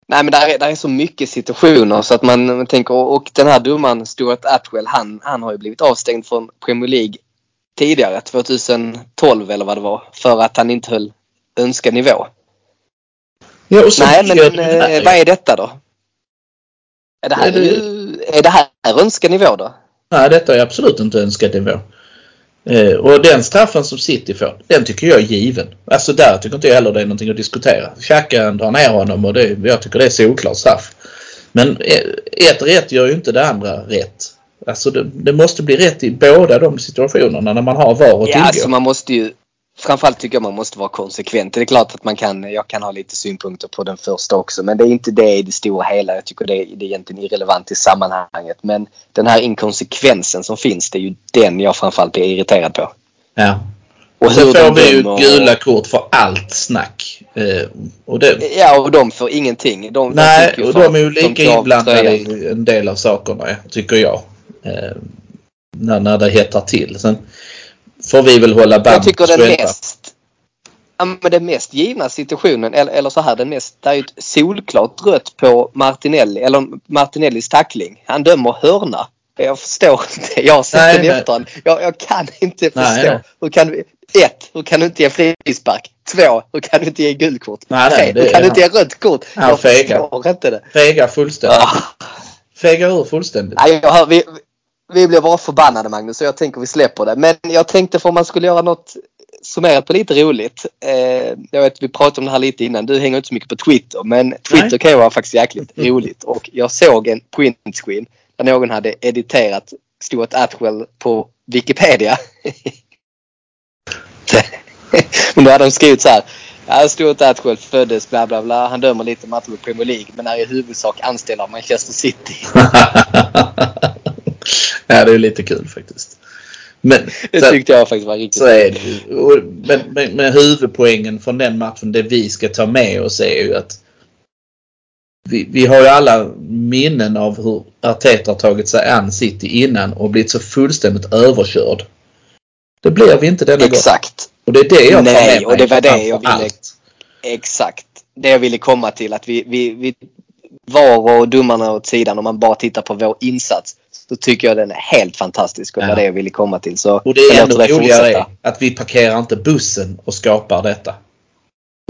Nej men där är, där är så mycket situationer så att man, man tänker och den här domaren Stuart Atwell han, han har ju blivit avstängd från Premier League tidigare, 2012 eller vad det var, för att han inte höll önskad nivå. Ja, Nej, men eh, vad är detta då? Är det här, är det, är det här önskad nivå då? Nej, detta är absolut inte önskad nivå. Eh, och den straffen som City får, den tycker jag är given. Alltså där tycker inte jag heller det är någonting att diskutera. Xhaka drar ner honom och det, jag tycker det är solklart straff. Men eh, ett rätt gör ju inte det andra rätt. Alltså det, det, måste bli rätt i båda de situationerna när man har VAR att ja, tillgå. Alltså man måste ju Framförallt tycker jag man måste vara konsekvent. Det är klart att man kan, jag kan ha lite synpunkter på den första också men det är inte det i det stora hela. Jag tycker det är, det är egentligen irrelevant i sammanhanget. Men den här inkonsekvensen som finns det är ju den jag framförallt blir irriterad på. Ja. Och så får vi ju gula kort för allt snack. Eh, och det... Ja och de får ingenting. De, Nej och de är ju lika inblandade i en del av sakerna tycker jag. Eh, när, när det hettar till. Sen får vi väl hålla band Jag tycker den mest, ja, men den mest givna situationen, eller, eller så här, den mest, det är ett solklart rött på Martinelli, eller Martinellis tackling. Han dömer hörna. Jag förstår inte. Jag har sett nej, den i efterhand. Jag, jag, kan inte förstå. Nej, Hur kan du, ett, hur kan du inte ge frispark? Två, hur kan du inte ge gulkort? Nej, Tre, hur kan du inte ge rött kort? jag förstår inte det. Fega fullständigt. Ah. Fegar ur fullständigt. Nej, jag hör, vi, vi blir bara förbannade Magnus så jag tänker vi släpper det. Men jag tänkte för om man skulle göra något summerat på lite roligt. Eh, jag vet vi pratade om det här lite innan. Du hänger inte så mycket på Twitter men Twitter Nej. kan ju vara faktiskt jäkligt roligt. Och jag såg en printscreen där någon hade editerat Stuart Atwell på Wikipedia. [laughs] Men då hade de skrivit så här. Ja, stort Atwell föddes bla bla bla. Han dömer lite matcher i Premier League men är i huvudsak anställd av Manchester City. [laughs] ja, det är lite kul faktiskt. Men, Det så, tyckte jag faktiskt var riktigt så är det. Och- Men, men, men huvudpoängen från den matchen, det vi ska ta med oss är ju att vi, vi har ju alla minnen av hur Arteta har tagit sig an City innan och blivit så fullständigt överkörd. Det blir vi inte denna gång. Exakt. Och det är det jag tar Nej, med mig och det var det jag ville- allt. Exakt. Det jag ville komma till att vi, vi, vi VAR och domarna åt sidan om man bara tittar på vår insats. Så tycker jag den är helt fantastisk och det var Ja. det jag ville komma till. Så Och det är dig roligare är att vi parkerar inte bussen och skapar detta.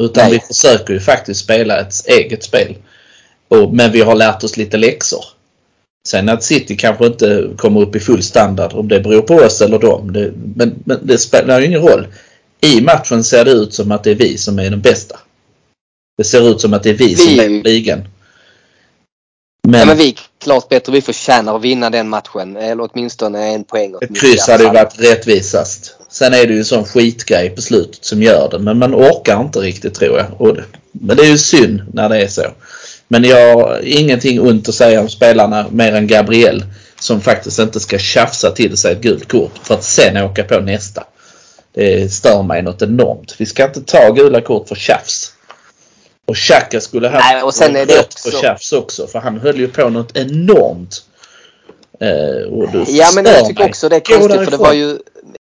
Utan Nej. vi försöker ju faktiskt spela ett eget spel. Och, men vi har lärt oss lite läxor. Sen att City kanske inte kommer upp i full standard om det beror på oss eller dem. Det, men, men det spelar ju ingen roll. I matchen ser det ut som att det är vi som är de bästa. Det ser ut som att det är vi, som Vi- leder ligan. Men, Ja, men vi är klart bättre. Vi förtjänar att vinna den matchen. Eller åtminstone en poäng. ett kryss hade ju varit rättvisast. Sen är det ju en sån skitgrej på slutet som gör det. Men man orkar inte riktigt tror jag. Det, men det är ju synd när det är så. Men jag har ingenting ont att säga om spelarna mer än Gabriel. Som faktiskt inte ska tjafsa till sig ett gult kort för att sen åka på nästa. Det stör mig något enormt. Vi ska inte ta gula kort för tjafs. Och Xhaka skulle ha Nej, och sen är det rött för också- tjafs också. För han höll ju på något enormt. Eh, och Ja men jag tycker mig. också det är konstigt för det var ju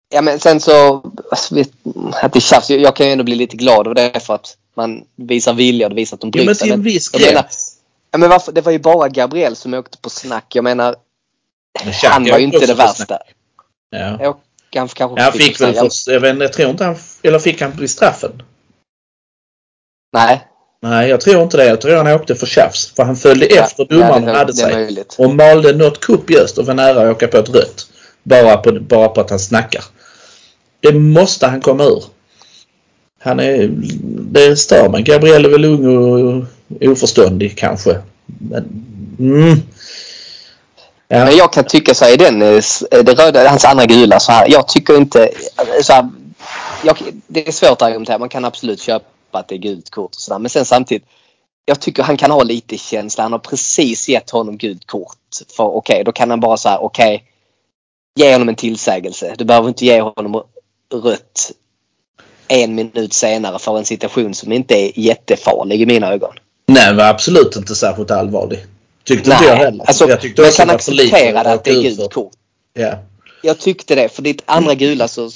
Ja men sen så alltså, att det tjafs. Jag kan ju ändå bli lite glad av det för att man visar vilja och det visar att de Jo bryr men till en viss gräns. ja, men varför, det var ju bara Gabriel som åkte på snack. Jag menar Men Xhaka han var ju inte det på värsta. Ja. Jag, han kanske Han fick väl först, jag, vet, jag tror inte han, eller fick han bli straffen? Nej. Nej, jag tror inte det. Jag tror han åkte för tjafs. För han följde Ja, efter ja, domaren det- och hade sig. möjligt. Och malde något kopiöst och var nära att åka på ett rött. Bara på, bara på att han snackar. Det måste han komma ur. Han är, det stör mig. Gabriel är väl ung och oförståndig kanske. Men, mm. Ja. Men jag kan tycka så här, i den, eh, det röda, hans andra gula så här. Jag tycker inte, så här, jag, det är svårt att argumentera. Man kan absolut köpa att det är gult kort och sådär. Men sen samtidigt, jag tycker han kan ha lite känsla. Han har precis gett honom gult kort. För okej, då kan han bara säga okej, ge honom en tillsägelse. Du behöver inte ge honom rött en minut senare för en situation som inte är jättefarlig i mina ögon. Nej, men absolut inte särskilt allvarlig. Tyckte inte jag heller. alltså, jag tyckte också kan var acceptera att det är gult kort. Ja. Jag tyckte det. För ditt andra gula så...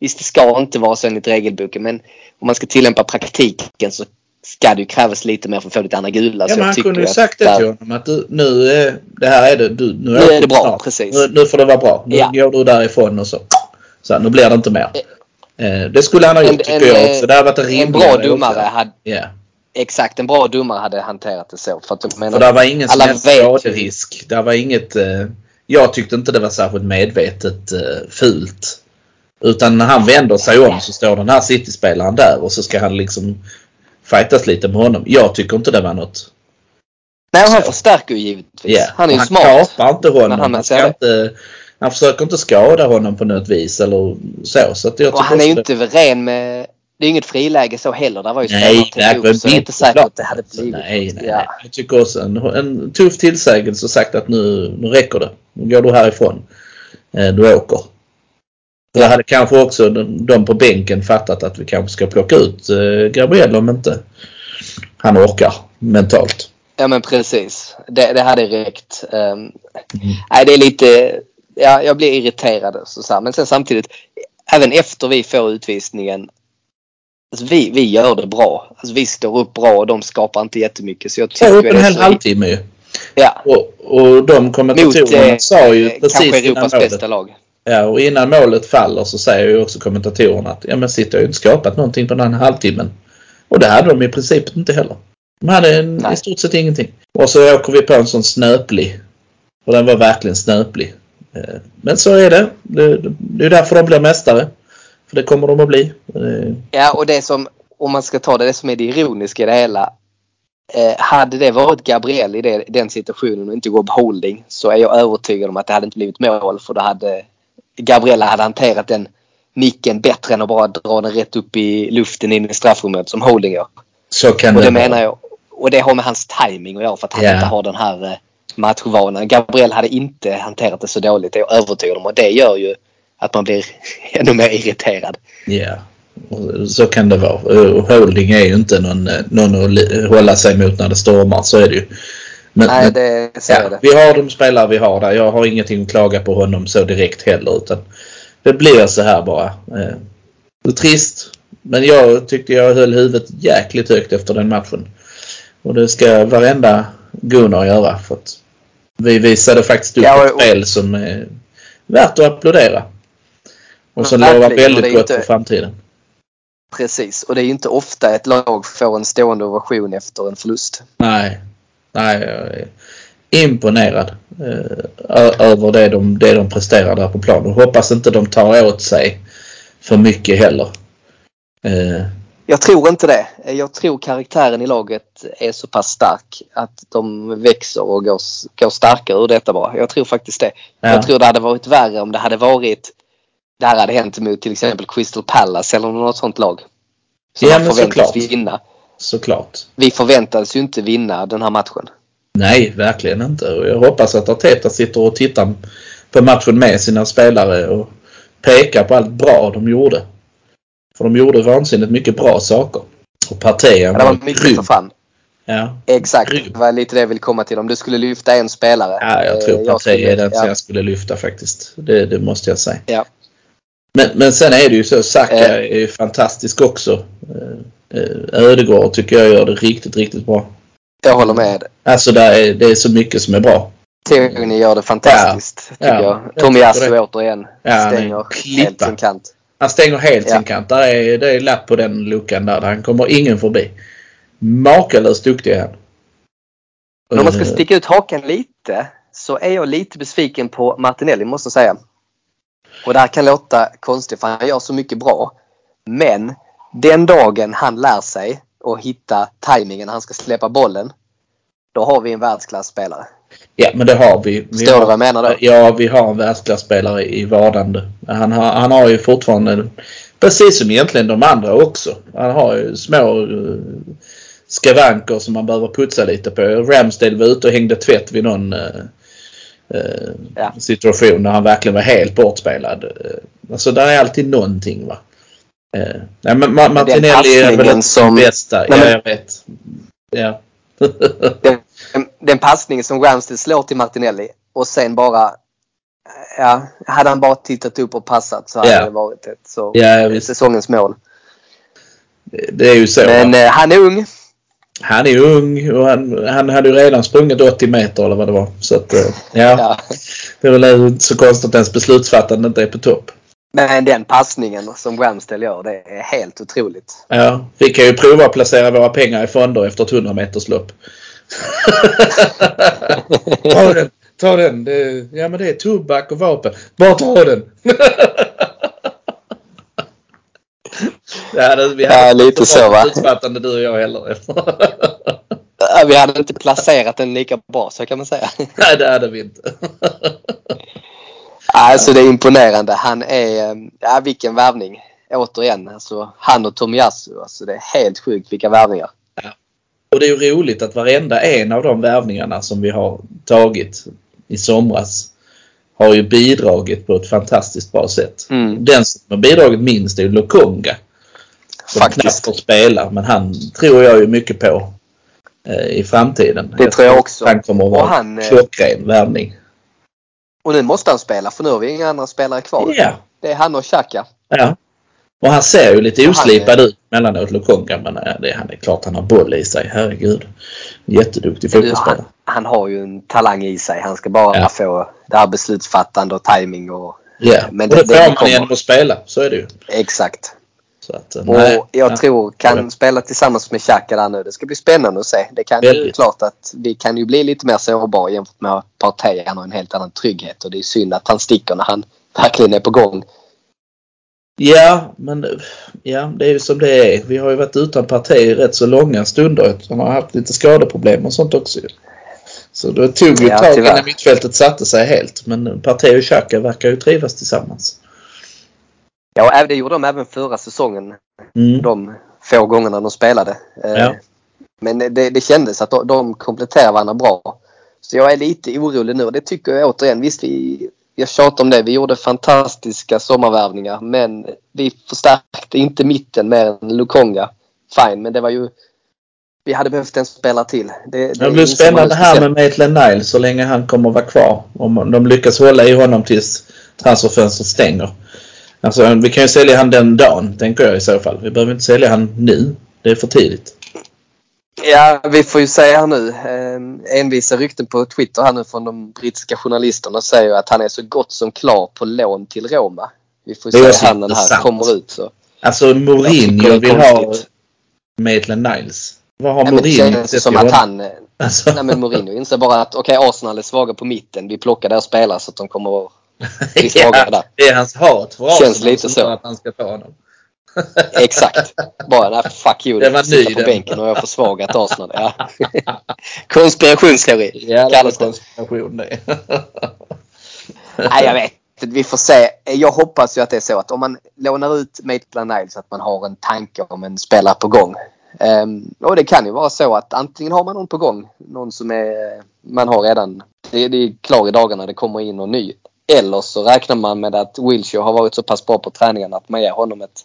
Visst, det ska inte vara så enligt regelboken. Men om man ska tillämpa praktiken så ska det ju krävas lite mer för att få ditt andra gula. Ja, men han kunde ju sagt det till honom att du, nu, är- det här är det. Du, nu, Nu åker är det bra, snart. precis. Nu, nu får det vara bra. Nu Ja. går du därifrån och så. Så nu blir det inte mer. Eh, det skulle han ha gjort En- tycker en, jag eh, också. Det hade varit en En rimligare bra domare hade... Ja. Exakt, en bra domare hade hanterat det så. För att jag menar, För det var ingen som alla skaderisk. Det var inget... Eh, jag tyckte inte det var särskilt medvetet eh, fult. Utan när han vänder sig om så står den här City-spelaren där och så ska han liksom fightas lite med honom. Jag tycker inte det var något Nej, han förstärker ju givetvis. Ja, Han är ju han smart. kapar inte honom. Han Han, ska inte, han försöker inte skada honom på något vis eller så. så att jag Och han är ju inte ren med... Det är inget friläge så heller. Det var ju Nej, det ihop, så är inte säkert att det hade blivit Nej, nej, Ja. nej. Jag tycker också en, en tuff tillsägelse och sagt att nu, nu räcker det. Nu går du härifrån. Eh, Du åker. Då hade kanske också de, på bänken fattat att vi kanske ska plocka ut eh, Gabriel om inte han orkar mentalt. Ja men precis. Det, det hade räckt. Um, Mm. Nej det är lite... Ja, jag blir irriterad. Så så. Men sen samtidigt, även efter vi får utvisningen. Alltså vi, vi gör det bra. Alltså vi står upp bra och de skapar inte jättemycket. Så jag tycker upp det en hel halvtimme ju. Ja. Och, och de kommentatorerna Mot sa ju eh, precis kanske Europas bästa lag. Ja, och innan målet faller så säger ju också kommentatorerna att ja men har ju inte skapat någonting på den här halvtimmen. Och det hade de i princip inte heller. De hade en, Nej. i stort sett ingenting. Och så åker vi på en sån snöplig. Och den var verkligen snöplig. Eh, Men så är det. Det, är därför de blir mästare. För det kommer de att bli. Eh, Ja och det som, om man ska ta det, det som är det ironiska i det hela. Eh, hade det varit Gabriel i det, den situationen och inte Rob Holding så är jag övertygad om att det hade inte blivit mål för då hade Gabriella hade hanterat den nicken bättre än att bara dra den rätt upp i luften in i straffrummet som Holding gör. Så kan Och det det menar jag. Och det har med hans timing att göra för att han Ja. inte har den här eh, matchvanan. Gabriel hade inte hanterat det så dåligt, det är jag övertygad om. Och det gör ju att man blir [laughs] ännu mer irriterad. Ja, och så kan det vara. Och Holding är ju inte någon, eh, någon att hålla sig mot när det stormar. Så är det ju. Men, Nej, det ser jag ja, det. vi har de spelare vi har där. Jag har ingenting att klaga på honom så direkt heller. Utan det blir så här bara. Eh, Det är trist. Men jag tyckte jag höll huvudet jäkligt högt efter den matchen. Och det ska varenda Gunnar göra. För att vi visade faktiskt upp Ja, ett och- spel som är värt att applådera. Och som lovar väldigt är gott inte- för framtiden. Precis. Och det är inte ofta ett lag får en stående ovation efter en förlust. Nej, nej jag är imponerad eh, över det de, det de presterar där på planen. Och hoppas inte de tar åt sig för mycket heller. Eh, Jag tror inte det. Jag tror karaktären i laget är så pass stark att de växer och går, går starkare ur detta bara. Jag tror faktiskt det. Ja. Jag tror det hade varit värre om det hade varit det här hade hänt mot till exempel Crystal Palace eller något sånt lag. Som Ja, man förväntas såklart. vinna. Såklart. Vi förväntades ju inte vinna den här matchen. Nej, verkligen inte. Jag hoppas att Arteta sitter och tittar på matchen med sina spelare och pekar på allt bra de gjorde. För de gjorde vansinnigt mycket bra saker. Och Partey Det var mycket för fan. Ja, Exakt, Grym. det var lite det jag ville komma till. Om du skulle lyfta en spelare. ja jag eh, tror Partey skulle- är den som ja. jag skulle lyfta faktiskt. Det, det måste jag säga. Ja. Men, men sen är det ju så, Saka Eh. är ju fantastisk också. Eh, Ödegård tycker jag gör det riktigt, riktigt bra. Jag håller med. Alltså det är, det är så mycket som är bra. Tierney gör det fantastiskt. Ja. Tycker Ja, jag. jag tycker det. återigen Ja, stänger helt sin kant. Han stänger helt Ja. sin kant. Där är, det är lapp på den luckan där. Han kommer ingen förbi. Makalöst duktig är han. Men om man ska Eh, sticka ut hakan lite så är jag lite besviken på Martinelli måste jag säga. Och det här kan låta konstigt för han gör så mycket bra. Men den dagen han lär sig att hitta tajmingen när han ska släppa bollen. Då har vi en världsklasspelare. Ja, men det har vi. vi har, du vad jag menar då? Ja, vi har en världsklasspelare i vardande. Han har, han har ju fortfarande, precis som egentligen de andra också. Han har ju små eh, skavanker som man behöver putsa lite på. Ramsdale var ute och hängde tvätt vid någon eh, eh, Ja. situation där han verkligen var helt bortspelad. Eh, Alltså där är alltid någonting va. Eh, nej, men Ma- Martinelli är väl som- bästa. Nej, ja, jag vet. Ja. Den, den passningen som Ramsdale slår till Martinelli och sen bara Ja, hade han bara tittat upp och passat så hade Ja. det varit ett så, visst. säsongens mål. Det är ju så. Men va. eh, han är ung. Han är ung och han, han hade ju redan sprungit 80 meter eller vad det var. Så att, eh, ja, Ja. det är väl inte så konstigt att ens beslutsfattande inte är på topp. Men den passningen som Ramsdale gör, det är helt otroligt. Ja, vi kan ju prova att placera våra pengar i fonder efter ett 100 meters lopp. [laughs] ta den, ta den. Det, ja men det är tobak och vapen. Bara ta den. [laughs] ja, det, vi hade Ja, inte lite så va? beslutsfattande du och jag heller. [laughs] Vi hade inte placerat den lika bra så kan man säga. Nej, det hade vi inte. Alltså det är imponerande. Han är, eh, ja vilken värvning. Återigen, alltså han och Tomiyasu. Alltså det är helt sjukt vilka värvningar. Och det är ju roligt att varenda en av de värvningarna som vi har tagit i somras har ju bidragit på ett fantastiskt bra sätt. Mm. Den som har bidragit minst är ju Lokonga. Som knappt Faktiskt. får spela men han tror jag ju mycket på eh, i framtiden. Det tror jag också. Han kommer att vara han, eh, klockren värvning. Och nu måste han spela för nu har vi inga andra spelare kvar. Ja. Det är han och Xhaka. ja. Och han ser ju lite oslipad ut mellanåt Lokonga men eh, det, han är klart han har boll i sig. Herregud. Jätteduktig Du, fotbollsspelare. han, han har ju en talang i sig. Han ska bara Ja. få det här beslutsfattande och timing och Ja, Men och det- det, det får man genom att spela. Så är det ju. exakt. Att, eh, Och nej, jag ja. tror kan spela tillsammans med Xhaka där nu. Det ska bli spännande att se. Det kan ju Väldigt. klart att vi kan ju bli lite mer sårbara jämfört med Partey. Han har en helt annan trygghet och det är synd att han sticker när han [laughs] verkligen är på gång. Ja, men ja, det är ju som det är. Vi har ju varit utan parti i rätt så långa stunder. Han har haft lite skadeproblem och sånt också ju. Så det tog ju Ja, ett tag innan mittfältet satte sig helt. Men Partey och Xhaka verkar ju trivas tillsammans. Ja, det gjorde de även förra säsongen. Mm. De få gångerna de spelade. Eh, Ja. Men det, det kändes att de, de kompletterar varandra bra. Så jag är lite orolig nu och det tycker jag återigen. Visst, vi, jag tjatar om det. Vi gjorde fantastiska sommarvärvningar men vi förstärkte inte mitten mer än Lukonga. Fine, men det var ju... Vi hade behövt en spelare till. Det, Det blir inser man spännande här med Maitland Niles så länge han kommer att vara kvar. Om de lyckas hålla i honom tills transferfönstret stänger. Alltså vi kan ju sälja han den dagen, tänker jag i så fall. Vi behöver inte sälja han nu. Det är för tidigt. Ja, vi får ju säga här nu. Eh, envisa rykten på Twitter här nu från de brittiska journalisterna säger att han är så gott som klar på lån till Roma. Vi får är se här när det här kommer ut. Så. Alltså Mourinho vill ha. Maitland Niles. Vad har Ja, men det Mourinho känns som att han... Alltså, Nej men Mourinho inser bara att okej Arsenal är svaga på mitten. Vi plockar deras spelare så att de kommer [laughs] där. det är hans hat för Känns Arsenal lite så. att han ska ta honom. [laughs] Exakt. Bara nej fuck you. Det var Sitta ny på den. bänken och jag försvagat Arsenal. Ja. [laughs] Konspirationsteori Ja, det kallas det. konspiration det. Nej, jag vet. Vi får se. Jag hoppas ju att det är så att om man lånar ut Maitland Niles att man har en tanke om en spelare på gång. Ehm, och det kan ju vara så att antingen har man någon på gång, någon som är, man har redan, det, det är klar i dagarna, det kommer in någon ny. Eller så räknar man med att Wilshire har varit så pass bra på träningen att man ger honom ett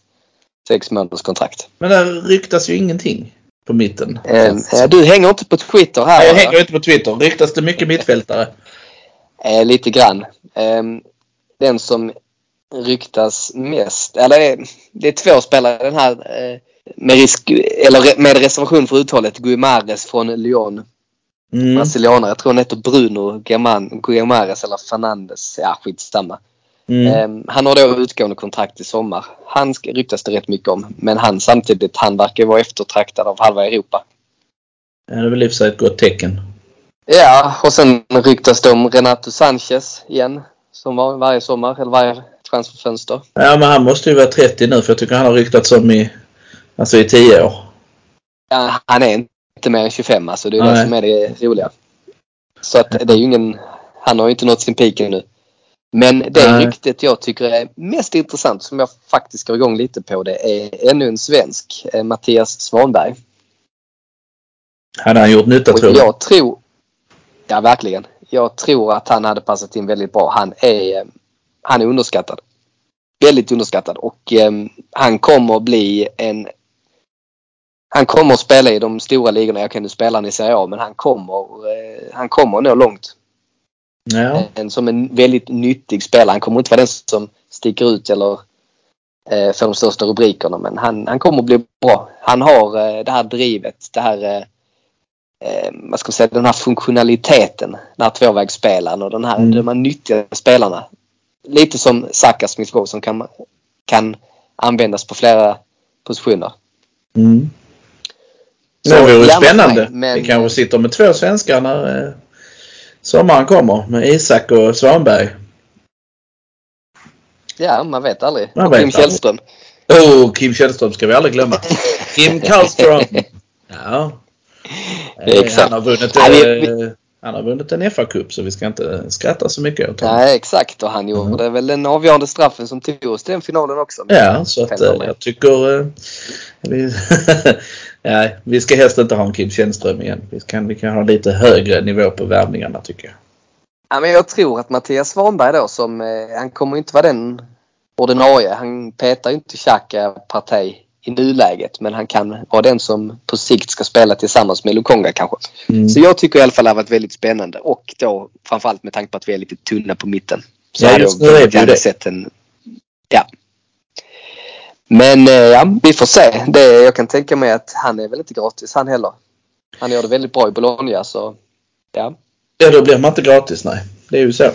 sex månaders kontrakt. Men där ryktas ju ingenting på mitten. Ehm, du hänger inte på Twitter här Nej, jag hänger inte på Twitter. Ryktas det mycket mittfältare? Eh, lite grann. Ehm, den som ryktas mest, eller eh, det är två spelare den här eh, med, risk, eller med reservation för uttalet, Guimares från Lyon. Mm. Brasilianare. Jag tror han heter Bruno Guimares eller Fernandes. Ja, skitsamma. Mm. Ehm, han har då utgående kontrakt i sommar. Han ryktas det rätt mycket om. Men han samtidigt, han verkar vara eftertraktad av halva Europa. Ja, det är väl i och för sig ett gott tecken. Ja, och sen ryktas det om Renato Sanchez igen. Som var varje sommar, eller varje transferfönster. Ja, men han måste ju vara 30 nu för jag tycker han har ryktats om i, alltså i 10 år. Ja, han är inte mer än 25 alltså. Det är det Nej. som är det roliga. Så att det är ju ingen... Han har ju inte nått sin peak ännu. Men det Nej. ryktet jag tycker är mest intressant som jag faktiskt går igång lite på det är ännu en svensk, eh, Mattias Svanberg. Hade han gjort nytta tror du? jag tror... Ja, verkligen. Jag tror att han hade passat in väldigt bra. Han är, eh, han är underskattad. Väldigt underskattad och eh, han kommer att bli en... Han kommer att spela i de stora ligorna. Jag kan ju spela han i Serie A men han kommer, eh, han kommer att nå långt. Ja. En, som en väldigt nyttig spelare. Han kommer inte vara den som sticker ut eller eh, får de största rubrikerna men han, han kommer att bli bra. Han har eh, det här drivet, det här eh, eh, vad ska man säga, den här funktionaliteten, den här tvåvägsspelaren och den här, Mm. de här nyttiga spelarna. Lite som Saka Smith som kan, kan användas på flera positioner. Mm. Så Det vore spännande. mig, men- Vi kanske sitter med två svenskar när eh, sommaren kommer med Isak och Svanberg. Ja, man vet aldrig. Man och vet Kim aldrig. Källström. Oh, Kim Källström ska vi aldrig glömma. [laughs] Kim Karlström. Ja. Eh, Exakt. Han har vunnit, Nej, vi- eh, han har vunnit en FA-cup så vi ska inte skratta så mycket åt honom. Nej, exakt. Och han gjorde väl den avgörande straffen som tog oss till den finalen också. Ja, så att eh, jag tycker... vi, [laughs] nej, vi ska helst inte ha en Kim Källström igen. Vi kan, vi kan ha lite högre nivå på värvningarna tycker jag. Ja, men jag tror att Mattias Svanberg då som, eh, han kommer inte vara den ordinarie. Han petar ju inte Xhaka Partey i nuläget men han kan vara den som på sikt ska spela tillsammans med Lukonga kanske. Mm. Så jag tycker i alla fall det har varit väldigt spännande och då framförallt med tanke på att vi är lite tunna på mitten. Så Ja, just jag nu är vi det. sett en... Ja. Men eh, ja, vi får se. Det, jag kan tänka mig att han är väl inte gratis han heller. Han gör det väldigt bra i Bologna så ja. Ja, då blir man inte gratis, nej. Det är ju så.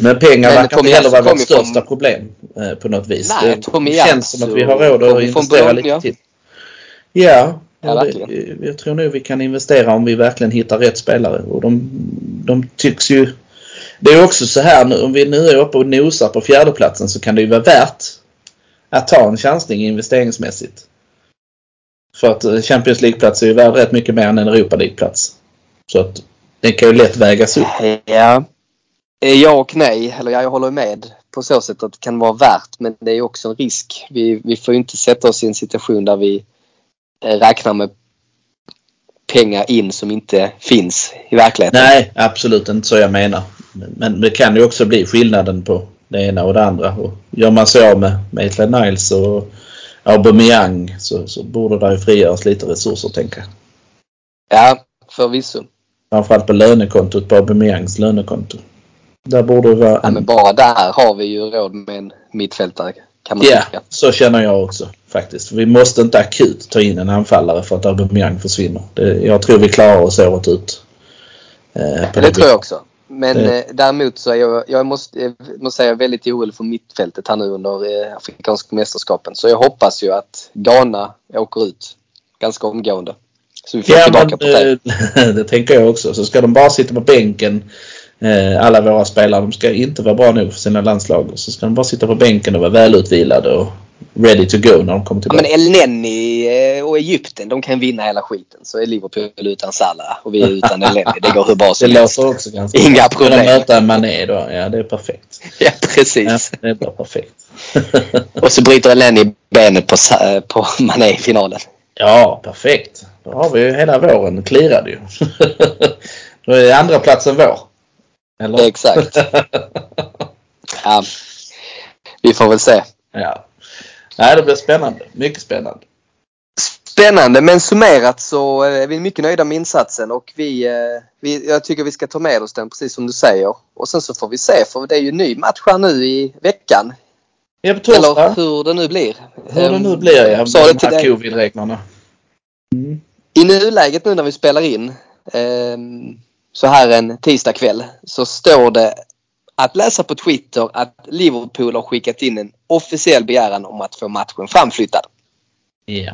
Men pengar Men verkar inte heller vara vårt största från- problem eh, på något vis. Nej, det känns som att vi har råd att investera Bologna. lite till. Ja, Ja, det, verkligen. jag tror nog vi kan investera om vi verkligen hittar rätt spelare. Och de, de tycks ju... Det är också så här nu, om vi nu är uppe och nosar på fjärdeplatsen så kan det ju vara värt att ta en chansning investeringsmässigt. För att eh, Champions League-plats är ju värd rätt mycket mer än en Europa League-plats. Så att det kan ju lätt vägas upp. Ja. Eh, Ja och nej, eller ja, jag håller med på så sätt att det kan vara värt men det är också en risk. Vi, vi får inte sätta oss i en situation där vi eh, räknar med pengar in som inte finns i verkligheten. Nej, absolut inte så jag menar. Men det kan ju också bli skillnaden på det ena och det andra. Och gör man sig av med Maitland Niles och Aubameyang så, så borde det ju frigöras lite resurser tänker jag. Ja, förvisso. Framförallt på lönekontot, på Aubameyangs lönekonto. Där borde det vara Ja, en... men bara där har vi ju råd med en mittfältare kan man Ja, tycka. så känner jag också faktiskt. Vi måste inte akut ta in en anfallare för att Aubameyang försvinner. Det, jag tror vi klarar oss året ut. Eh, på Det tror jag också. Men eh, däremot så är jag, jag måste, jag måste säga väldigt orolig för mittfältet här nu under eh, Afrikanska mästerskapen. Så jag hoppas ju att Ghana åker ut ganska omgående. Så vi får Ja, tillbaka men, på det. eh, [laughs] det tänker jag också. Så ska de bara sitta på bänken, eh, alla våra spelare, de ska inte vara bra nog för sina landslag. Så ska de bara sitta på bänken och vara välutvilade och ready to go när de kommer Ja, tillbaka. men El Neni eh, och Egypten, de kan vinna hela skiten. Så är Liverpool utan Salah och vi är utan [laughs] El Neni. Det går hur bra det som helst. låter också ganska Inga problem. möta en Mané då? Ja, det är perfekt. Ja, [laughs] Ja, precis. det är bara perfekt. [laughs] Och så bryter El Neni benet på, eh, på Mané i finalen. Ja, perfekt. Då har vi ju hela våren klirrad ju. Då är andra platsen vår. Eller? Exakt. Ja, vi får väl se. ja. Nej, det blir spännande. Mycket spännande. Spännande men summerat så är vi mycket nöjda med insatsen och vi, eh, vi, jag tycker vi ska ta med oss den precis som du säger. Och sen så får vi se för det är ju ny match här nu i veckan. Ja, på torsdag. Eller hur det nu blir. Hur det nu Ehm, blir ja, sa det de till dig. covid-reglerna. Mm. I nuläget nu när vi spelar in ehm, så här en tisdagkväll så står det att läsa på Twitter att Liverpool har skickat in en officiell begäran om att få matchen framflyttad. Ja.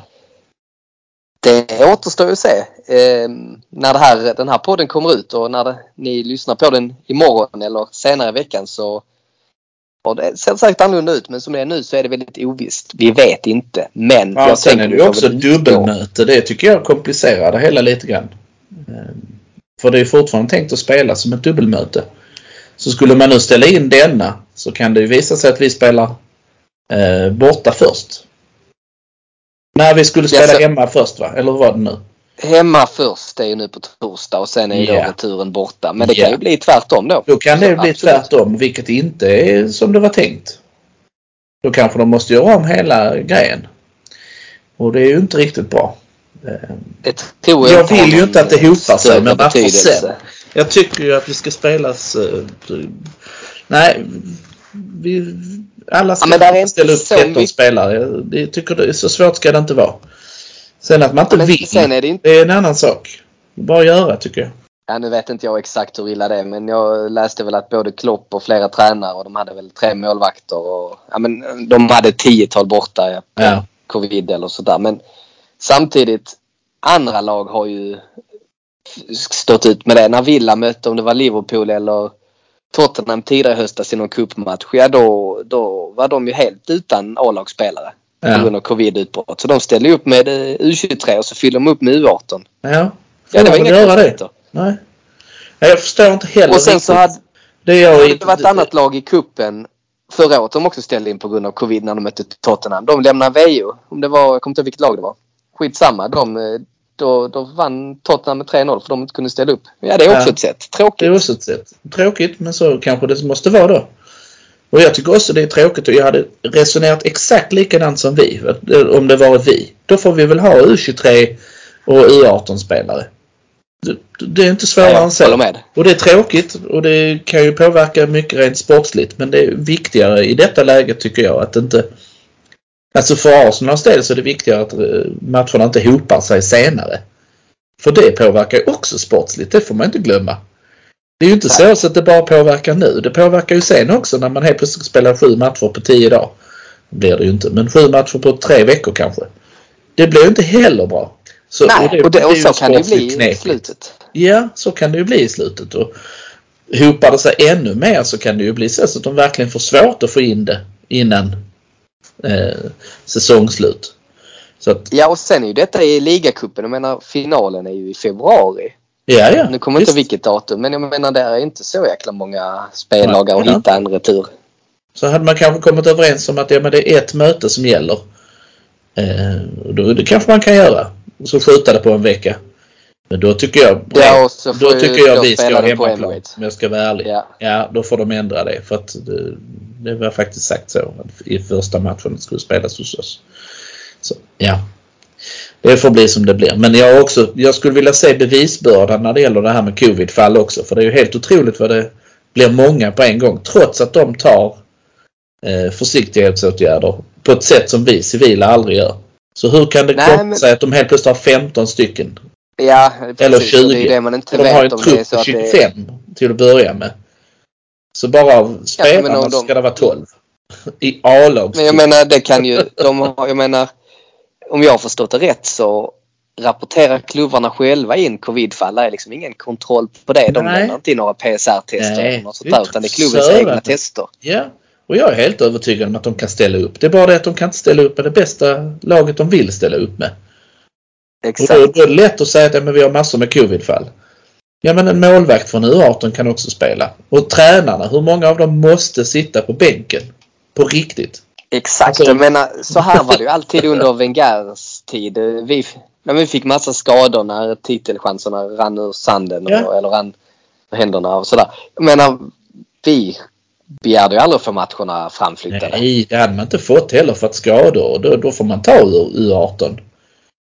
Det återstår ju att se eh, när här, den här podden kommer ut och när det, ni lyssnar på den imorgon eller senare i veckan så och det ser säkert annorlunda ut men som det är nu så är det väldigt ovisst. Vi vet inte men Ja, jag sen är det ju också dubbelmöte. Det tycker jag komplicerar det hela lite grann. Ehm, För det är fortfarande tänkt att spela som ett dubbelmöte. Så skulle man nu ställa in denna så kan det ju visa sig att vi spelar eh, borta först. Nej, vi skulle spela Ja, så- hemma först va? Eller vad var det nu? Hemma först är ju nu på torsdag och sen är ju då returen borta. Men det Ja. kan ju bli tvärtom då. Då kan det Så bli absolut. tvärtom, vilket inte är som det var tänkt. Då kanske de måste göra om hela grejen. Och det är ju inte riktigt bra. Ehm, Det jag, Jag vill ju inte att det hopar sig, men varför sen? Jag tycker ju att vi ska spelas... eh, nej, vi, alla ska Ja, ställa upp så 13 mycket- spelare. Jag, tycker det är så svårt ska det inte vara. Sen att man inte Men vill, sen är det inte det är en annan sak. Bara göra tycker jag. Ja, nu vet inte jag exakt hur illa det är men jag läste väl att både Klopp och flera tränare och de hade väl tre målvakter och ja, men de hade ett tiotal borta ja, Ja. covid eller sådär. Men samtidigt andra lag har ju stått ut med det. När Villa mötte om det var Liverpool eller Tottenham tidigare i höstas i någon cupmatch. Ja då, då var de ju helt utan A-lagsspelare på grund Ja. av covid-utbrott. Så de ställde upp med eh, U23 och så fyllde de upp med U18. Ja, Ja, det var inga göra det. konstigheter. Nej. Nej, Jag förstår inte heller Och sen riktigt. så hade, det är jag det var ett annat lag i kuppen förra året de också ställde in på grund av covid när de mötte Tottenham. De lämnade VO. Om det var, jag kommer inte ihåg vilket lag det var. Skitsamma. De, eh, då, då vann Tottenham med 3-0 för de inte kunde ställa upp. Ja, det är också Ja. ett sätt. Det Tråkigt. är också ett sätt. Tråkigt, men så kanske det måste vara då. Och jag tycker också det är tråkigt och jag hade resonerat exakt likadant som vi. Om det varit vi. Då får vi väl ha U23 och U18-spelare. Det, det är inte svårare än så. med. Och det är tråkigt och det kan ju påverka mycket rent sportsligt. Men det är viktigare i detta läget tycker jag att inte... Alltså för Arsenals del så är det viktigare att eh, matcherna inte hopar sig senare. För det påverkar ju också sportsligt, det får man inte glömma. Det är ju inte så så att det bara påverkar nu. Det påverkar ju sen också när man helt plötsligt spelar sju matcher på tio dagar. Det blir det ju inte, men sju matcher på tre veckor kanske. Det blir ju inte heller bra. Så, Nej, och, det, och är ju så kan det ju bli i knepigt. slutet. Ja, så kan det ju bli i slutet. Och hopar det sig ännu mer så kan det ju bli så att de verkligen får svårt att få in det innan eh, säsongslut. Så att, Ja, och sen är ju detta i ligacupen. Jag menar finalen är ju i februari. ja, ja. Nu kommer inte vilket datum men jag menar det är inte så jäkla många speldagar Nej, att ja. hitta en retur. Så hade man kanske kommit överens om att ja, men det är ett möte som gäller. Eh, då, det kanske man kan göra. Så skjuta det på en vecka. Men då tycker jag, Ja, och så då tycker jag då vi ska ha hemmaplan. Om jag ska vara ärlig. Ja. Ja, då får de ändra det. För att det, det var faktiskt sagt så. Att I första matchen skulle spelas hos oss. Så, ja. Det får bli som det blir. Men jag, också, jag skulle vilja se bevisbördan när det gäller det här med covid-fall också. För det är ju helt otroligt vad det blir många på en gång. Trots att de tar eh, försiktighetsåtgärder på ett sätt som vi civila aldrig gör. Så hur kan det komma men- sig att de helt plötsligt har 15 stycken? Ja, precis. Eller Och Det är 20. det man inte de har ju vet en om det är trupp på att det 25 till att börja med. Så bara av spelarna om de- ska det vara 12. I A-lag. Men jag menar, det kan ju... De har, jag menar, om jag har förstått det rätt så rapporterar klubbarna själva in covidfall. Det är liksom ingen kontroll på det. De lämnar inte in några PCR-tester Nej, eller något sånt det är där. Utan det är klubbens Sören. egna tester. Ja. Och jag är helt övertygad om att de kan ställa upp. Det är bara det att de kan inte ställa upp med det bästa laget de vill ställa upp med. Och Exakt. då, då är det lätt att säga att ja, men vi har massor med covidfall. Ja men en målvakt från U18 kan också spela. Och tränarna, hur många av dem måste sitta på bänken? På riktigt. Exakt. Alltså- Jag menar, så här var det ju [laughs] alltid under Wengers tid. Vi, när vi fick massa skador när titelchanserna rann ur sanden och, Ja. eller rann ur händerna och sådär. Jag menar, vi begärde ju aldrig att få matcherna framflyttade. Nej, det hade man inte fått heller för att skador. Då, då får man ta ur U18.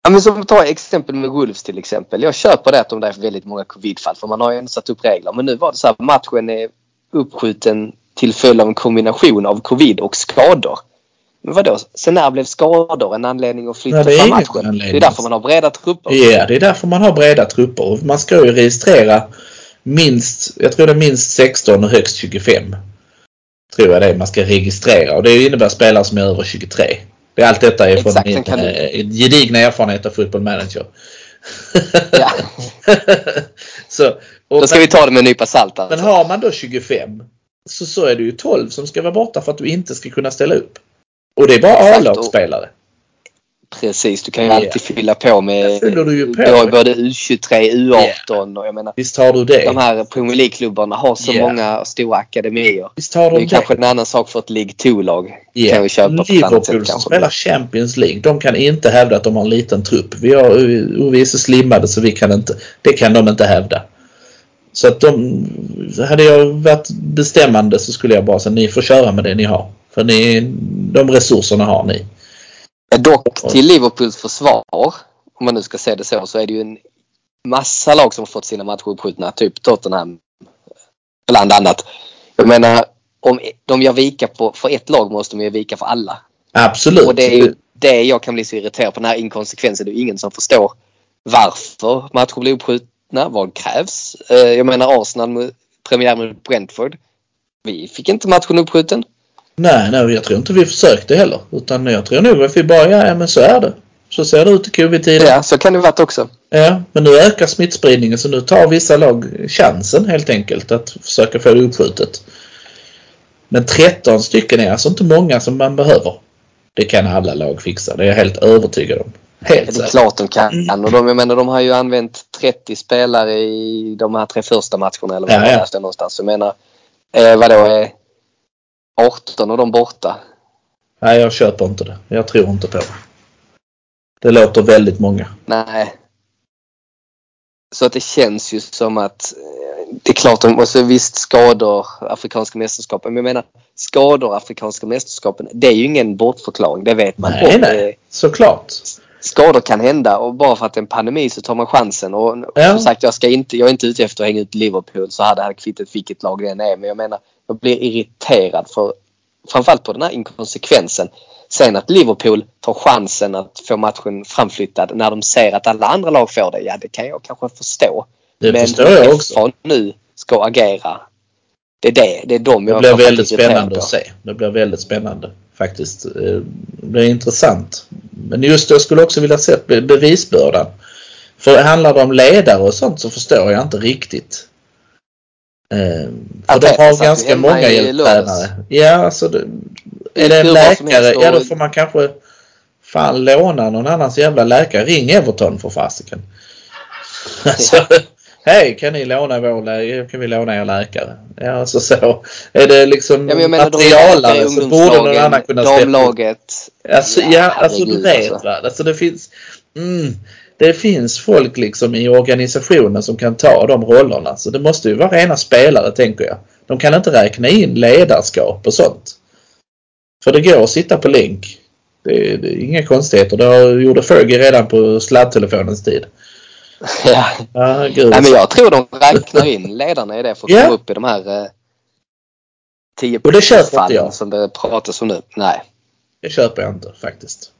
Ja, men som ta exempel med Wolves till exempel. Jag köper det att de där är väldigt många covidfall för man har ju ändå satt upp regler. Men nu var det så här matchen är uppskjuten till följd av en kombination av covid och skador. Men vadå? Sen när blev skador en anledning att flytta är fram matchen? anledning. Det är därför man har breda trupper. Ja, det är därför man har breda trupper. Man ska ju registrera minst, jag tror det är minst 16 och högst 25. Tror jag det är man ska registrera och det innebär spelare som är över 23. Det är allt detta är från Exakt, min kan du- eh, gedigna erfarenhet av football manager. Ja. [laughs] så, och Då ska men, vi ta det med en nypa salt men alltså. har man då 25 så, så är det ju 12 som ska vara borta för att du inte ska kunna ställa upp. Och det är bara A-lagsspelare. Precis, du kan ju Ja. alltid fylla på med du på. både U23, U18 och jag menar Visst har du det. de här Premier League-klubbarna har så Ja. många stora akademier. Visst har Det är de ju kanske en annan sak för ett League 2-lag. Ja. Kan vi köpa Liverpool som kanske. spelar Champions League, de kan inte hävda att de har en liten trupp. Vi, har, vi är så slimmade så vi kan inte. Det kan de inte hävda. Så att de, hade jag varit bestämmande så skulle jag bara säga ni får köra med det ni har. För ni, de resurserna har ni. Dock till Liverpools försvar, om man nu ska se det så, så är det ju en massa lag som har fått sina matcher uppskjutna. Typ Tottenham bland annat. Jag menar, om de gör vika på, för ett lag måste de ju vika för alla. Absolut. Och det är ju det jag kan bli så irriterad på, den här inkonsekvensen. Det är ju ingen som förstår varför matcher blir uppskjutna, vad krävs. Eh, Jag menar Arsenal premiär mot Brentford. Vi fick inte matchen uppskjuten. Nej, nej, jag tror inte vi försökte heller. Utan jag tror nog att vi bara, ja men så är det. Så ser det ut i covid-tiden. Ja, så kan det varit också. Ja, men nu ökar smittspridningen så nu tar vissa lag chansen helt enkelt att försöka få det uppskjutet. Men 13 stycken är alltså inte många som man behöver. Det kan alla lag fixa, det är jag helt övertygad om. Helt Det är klart de kan. Och de, jag menar, de har ju använt 30 spelare i de här tre första matcherna eller vad Ja, det ja. någonstans. Jag menar, eh, vadå, är 18 och de borta? Nej, jag köper inte det. Jag tror inte på det. Det låter väldigt många. Nej. Så att det känns ju som att eh, det är klart, de, och så visst skador Afrikanska mästerskapen. Men jag menar skador Afrikanska mästerskapen. Det är ju ingen bortförklaring. Det vet man. Nej, om. nej. Det- Såklart. skador kan hända och bara för att det är en pandemi så tar man chansen. Och Ja. som sagt, jag, ska inte, jag är inte ute efter att hänga ut Liverpool så hade här kvittat vilket lag det än är. Men jag menar, jag blir irriterad för framförallt på den här inkonsekvensen. Sen att Liverpool tar chansen att få matchen framflyttad när de ser att alla andra lag får det. Ja, det kan jag kanske förstå. Det Men förstår jag också. FA nu ska agera. Det är det. Det är de Det jag blir framförallt väldigt spännande på. att se. Det blir väldigt spännande faktiskt. Eh, Det blir intressant. Men just det, jag skulle också vilja se be- bevisbördan. För handlar det om ledare och sånt så förstår jag inte riktigt. Eh, För de har ju ganska många hjälptränare. Ja, alltså det, är det en läkare, ja då får man kanske fan låna någon annans jävla läkare. Ring Everton för fasiken. Alltså, [laughs] Hej, kan ni låna vår lä- kan vi låna er läkare? Ja, alltså så. Är det liksom Ja, menar de materialare läkare i så borde någon annan kunna steppa upp. damlaget. Alltså, ja, Ja, alltså du vet alltså. va. Alltså det finns, mm, det finns folk liksom i organisationen som kan ta de rollerna. Så det måste ju vara rena spelare tänker jag. De kan inte räkna in ledarskap och sånt. För det går att sitta på länk. Det, är- det är inga konstigheter. Det har- gjorde Fergie redan på sladdtelefonens tid. [laughs] Ja. Gud. Nej, men jag tror de räknar in ledarna i det för att Ja. komma upp i de här eh, 10 Och det köper inte jag. som det pratas om nu. Nej. Det köper jag inte faktiskt.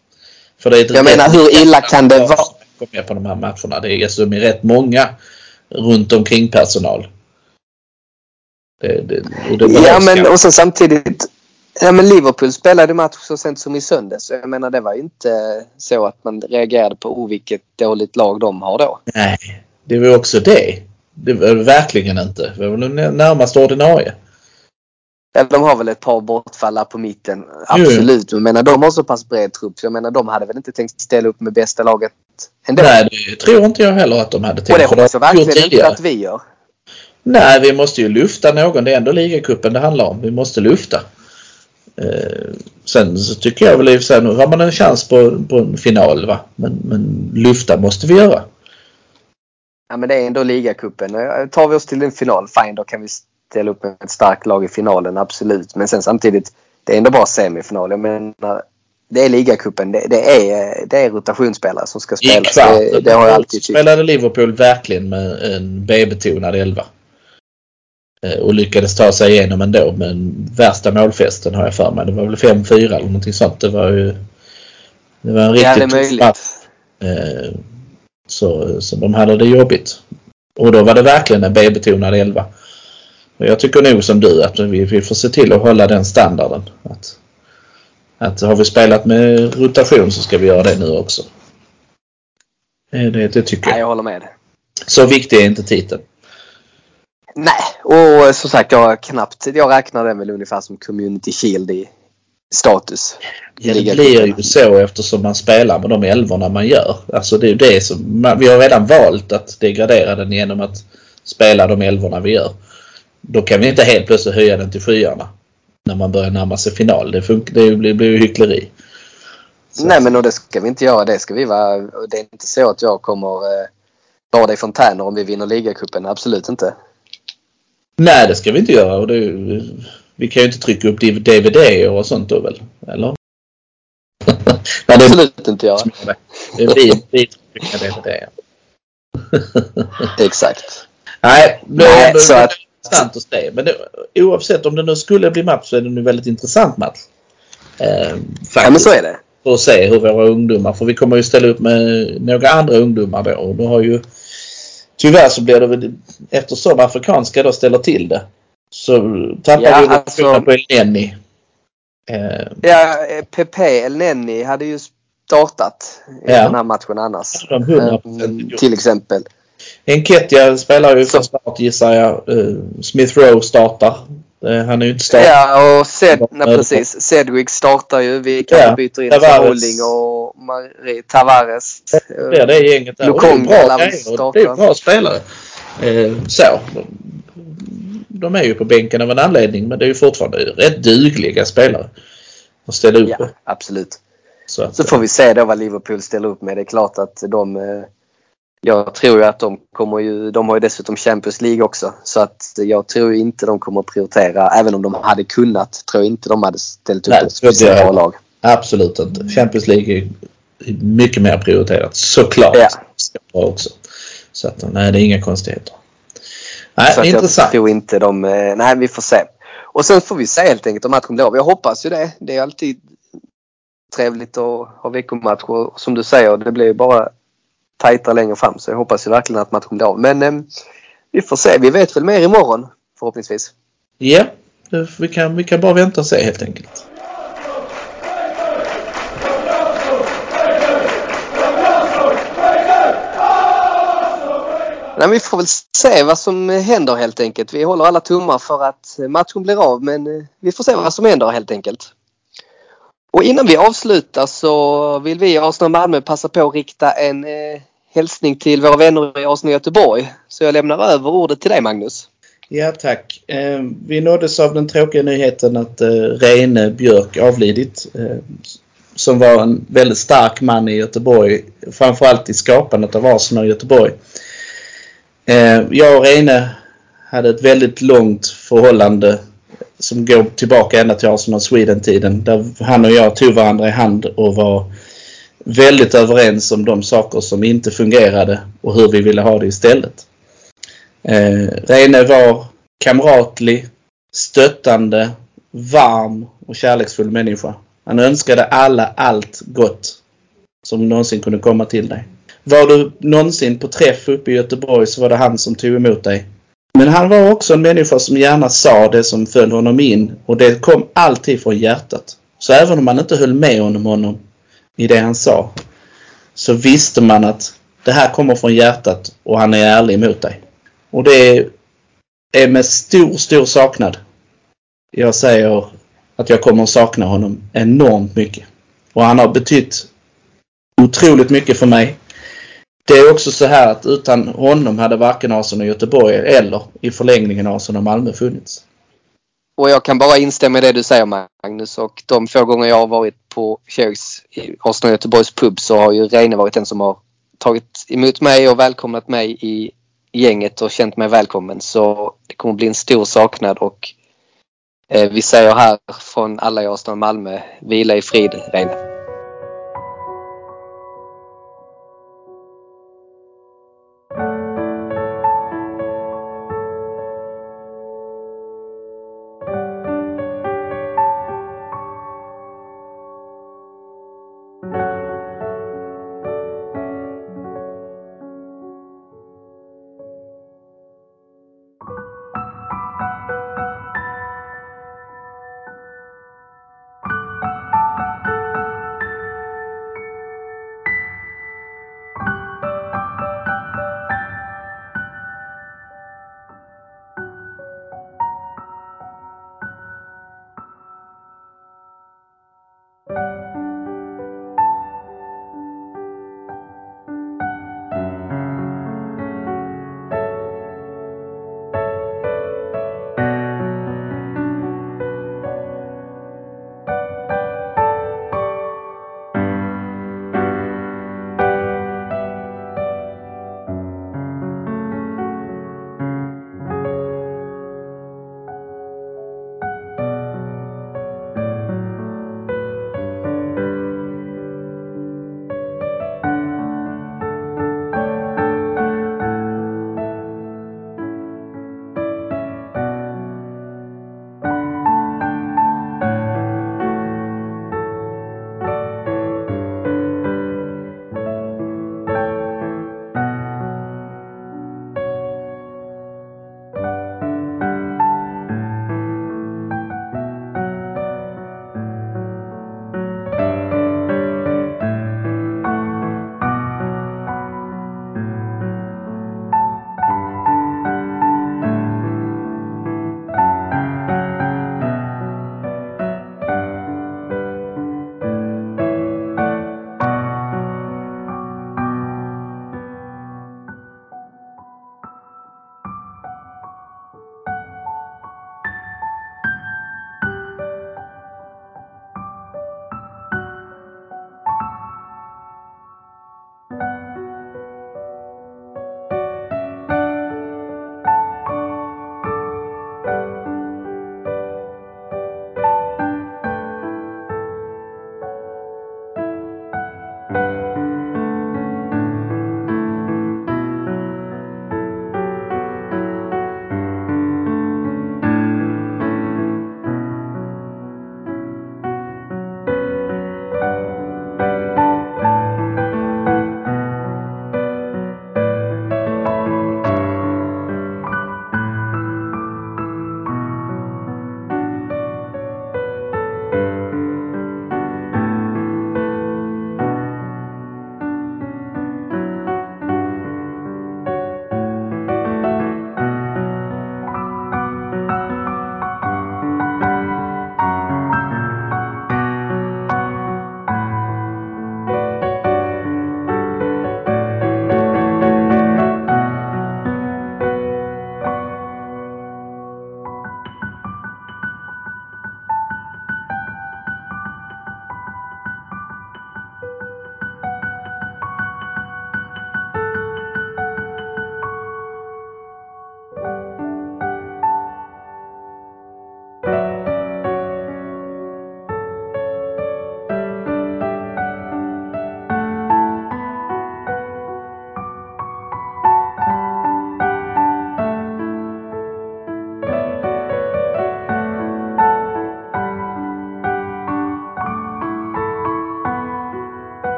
För det är Jag menar, hur illa kan det vara? Kom med på de här matcherna. Det är, alltså, de är rätt många runt omkring personal. Det, det, det Ja, men och sen samtidigt. Ja, men Liverpool spelade match så sent som i söndags. Så Jag menar, det var ju inte så att man reagerade på oh, vilket dåligt lag de har då. Nej, det var också det. Det var verkligen inte. Det var närmast ordinarie. Eller de har väl ett par bortfall på mitten. Absolut. Men Jag menar, de har så pass bred trupp. Så jag menar, de hade väl inte tänkt ställa upp med bästa laget ändå. Nej, det tror inte jag heller att de hade tänkt. och det hoppas jag verkligen inte att vi gör. Nej, vi måste ju lyfta någon. Det är ändå ligacupen det handlar om. Vi måste lyfta. Eh, sen så tycker jag väl i och för sig, nu har man en chans på, på en final va. Men, men lyfta måste vi göra. Ja, men det är ändå ligacupen. Eh, Tar vi oss till en final, fine, då kan vi ställa upp ett starkt lag i finalen, absolut. Men sen samtidigt, det är ändå bara semifinal. Jag menar, det är ligacupen. Det, det, är, det är rotationsspelare som ska I spela. kvart Det, det har jag alltid tyckt. spelade Liverpool verkligen med en B-betonad elva. Eh, Och lyckades ta sig igenom ändå men värsta målfesten har jag för mig. Det var väl 5-4 eller någonting sånt. Det var ju det var en riktigt Ja, tuff match. Eh, Så, så de hade det jobbigt. Och då var det verkligen en B-betonad elva. Jag tycker nog som du att vi, vi får se till att hålla den standarden. Att, att har vi spelat med rotation så ska vi göra det nu också. Det, det tycker Nej, jag. jag håller med. Så viktig är inte titeln. Nej, och som sagt, jag knappt... Jag räknar den väl ungefär som Community Shield i status. Ja, det blir ju så eftersom man spelar med de elvorna man gör. Alltså det är det som, vi har redan valt att degradera den genom att spela de elvorna vi gör. Då kan vi inte helt plötsligt höja den till skyarna. När man börjar närma sig final. Det, fun- det blir, blir ju hyckleri. Så- Nej, men och det ska vi inte göra. Det ska vi vara... Det är inte så att jag kommer eh, bada i fontäner om vi vinner ligacupen. Absolut inte. Nej, det ska vi inte göra. Och det, vi kan ju inte trycka upp DVD och sånt då väl? Eller? [laughs] Nej, det Absolut inte göra. det är vi, vi trycker DVD. Exakt. Nej, Nej, så att- intressant att se. Men det, oavsett om det nu skulle bli match så är det en väldigt intressant match. Eh, faktiskt. Ja, men så är det. För att se hur våra ungdomar, för vi kommer ju ställa upp med några andra ungdomar då. Och då har ju Tyvärr så blir det väl eftersom afrikanska då ställer till det. Så tappar Ja, vi alltså- på Elneny. Eh, Ja, eh, Pepe El Neni hade ju startat i Ja. den här matchen annars. de 100% Mm, gjort. till exempel. Enketia spelar ju från start gissar jag. Eh, Smith Rowe startar. Eh, han är ju inte start. Ja, och Ja, nej, precis. Cedric startar ju. Vi kanske Ja, byter in. Holding och Marie Tavares. Det blir det gänget där. Och det är bra grejer Det är bra spelare. Eh, så. De är ju på bänken av en anledning men det är ju fortfarande rätt dugliga spelare. Att ställa upp. Ja, absolut. Så, att, Så får vi se då vad Liverpool ställer upp med. Det är klart att de... Jag tror ju att de kommer ju... De har ju dessutom Champions League också. Så att jag tror inte de kommer prioritera, även om de hade kunnat, tror jag inte de hade ställt upp Nej, ett speciellt bra lag. Absolut inte. Champions League är mycket mer prioriterat. Såklart. Ja. Också. Så att nej, det är inga konstigheter. Nej, Så att jag intressant. tror inte de... eh, Nej, vi får se. Och sen får vi se helt enkelt om matchen blir av. Jag hoppas ju det. Det är alltid trevligt att ha veckomatch och som du säger, det blir ju bara tajtare längre fram. Så jag hoppas ju verkligen att matchen blir av. Men eh, vi får se. Vi vet väl mer imorgon förhoppningsvis. Ja, det- vi kan, vi kan bara vänta och se helt enkelt. Nej, vi får väl se vad som händer helt enkelt. Vi håller alla tummar för att matchen blir av men eh, vi får se vad som händer helt enkelt. Och innan vi avslutar så vill vi i Arsenal Malmö passa på att rikta en eh, hälsning till våra vänner i Arsenal Göteborg. Så jag lämnar över ordet till dig Magnus. Ja tack. Eh, vi nåddes av den tråkiga nyheten att eh, Rene Björk avlidit. Eh, som var en väldigt stark man i Göteborg. Framförallt i skapandet av Arsenal i Göteborg. Eh, jag och Rene hade ett väldigt långt förhållande som går tillbaka ända till Arsenal Sweden-tiden. Där han och jag tog varandra i hand och var väldigt överens om de saker som inte fungerade och hur vi ville ha det istället. Eh, Rene var kamratlig, stöttande, varm och kärleksfull människa. Han önskade alla allt gott som någonsin kunde komma till dig. Var du någonsin på träff uppe i Göteborg så var det han som tog emot dig. Men han var också en människa som gärna sa det som föll honom in och det kom alltid från hjärtat. Så även om man inte höll med honom, honom i det han sa så visste man att det här kommer från hjärtat och han är ärlig mot dig. Och det är med stor, stor saknad jag säger att jag kommer att sakna honom enormt mycket. Och han har betytt otroligt mycket för mig. Det är också så här att utan honom hade varken Arsenal och Göteborg eller i förlängningen Arsenal och Malmö funnits. Och jag kan bara instämma i det du säger Magnus och de få gånger jag har varit på Kjöks i Arsenal Göteborgs pub så har ju Reine varit den som har tagit emot mig och välkomnat mig i gänget och känt mig välkommen. Så det kommer bli en stor saknad och eh, vi säger här från alla i Arsenal Malmö, vila i frid Reine.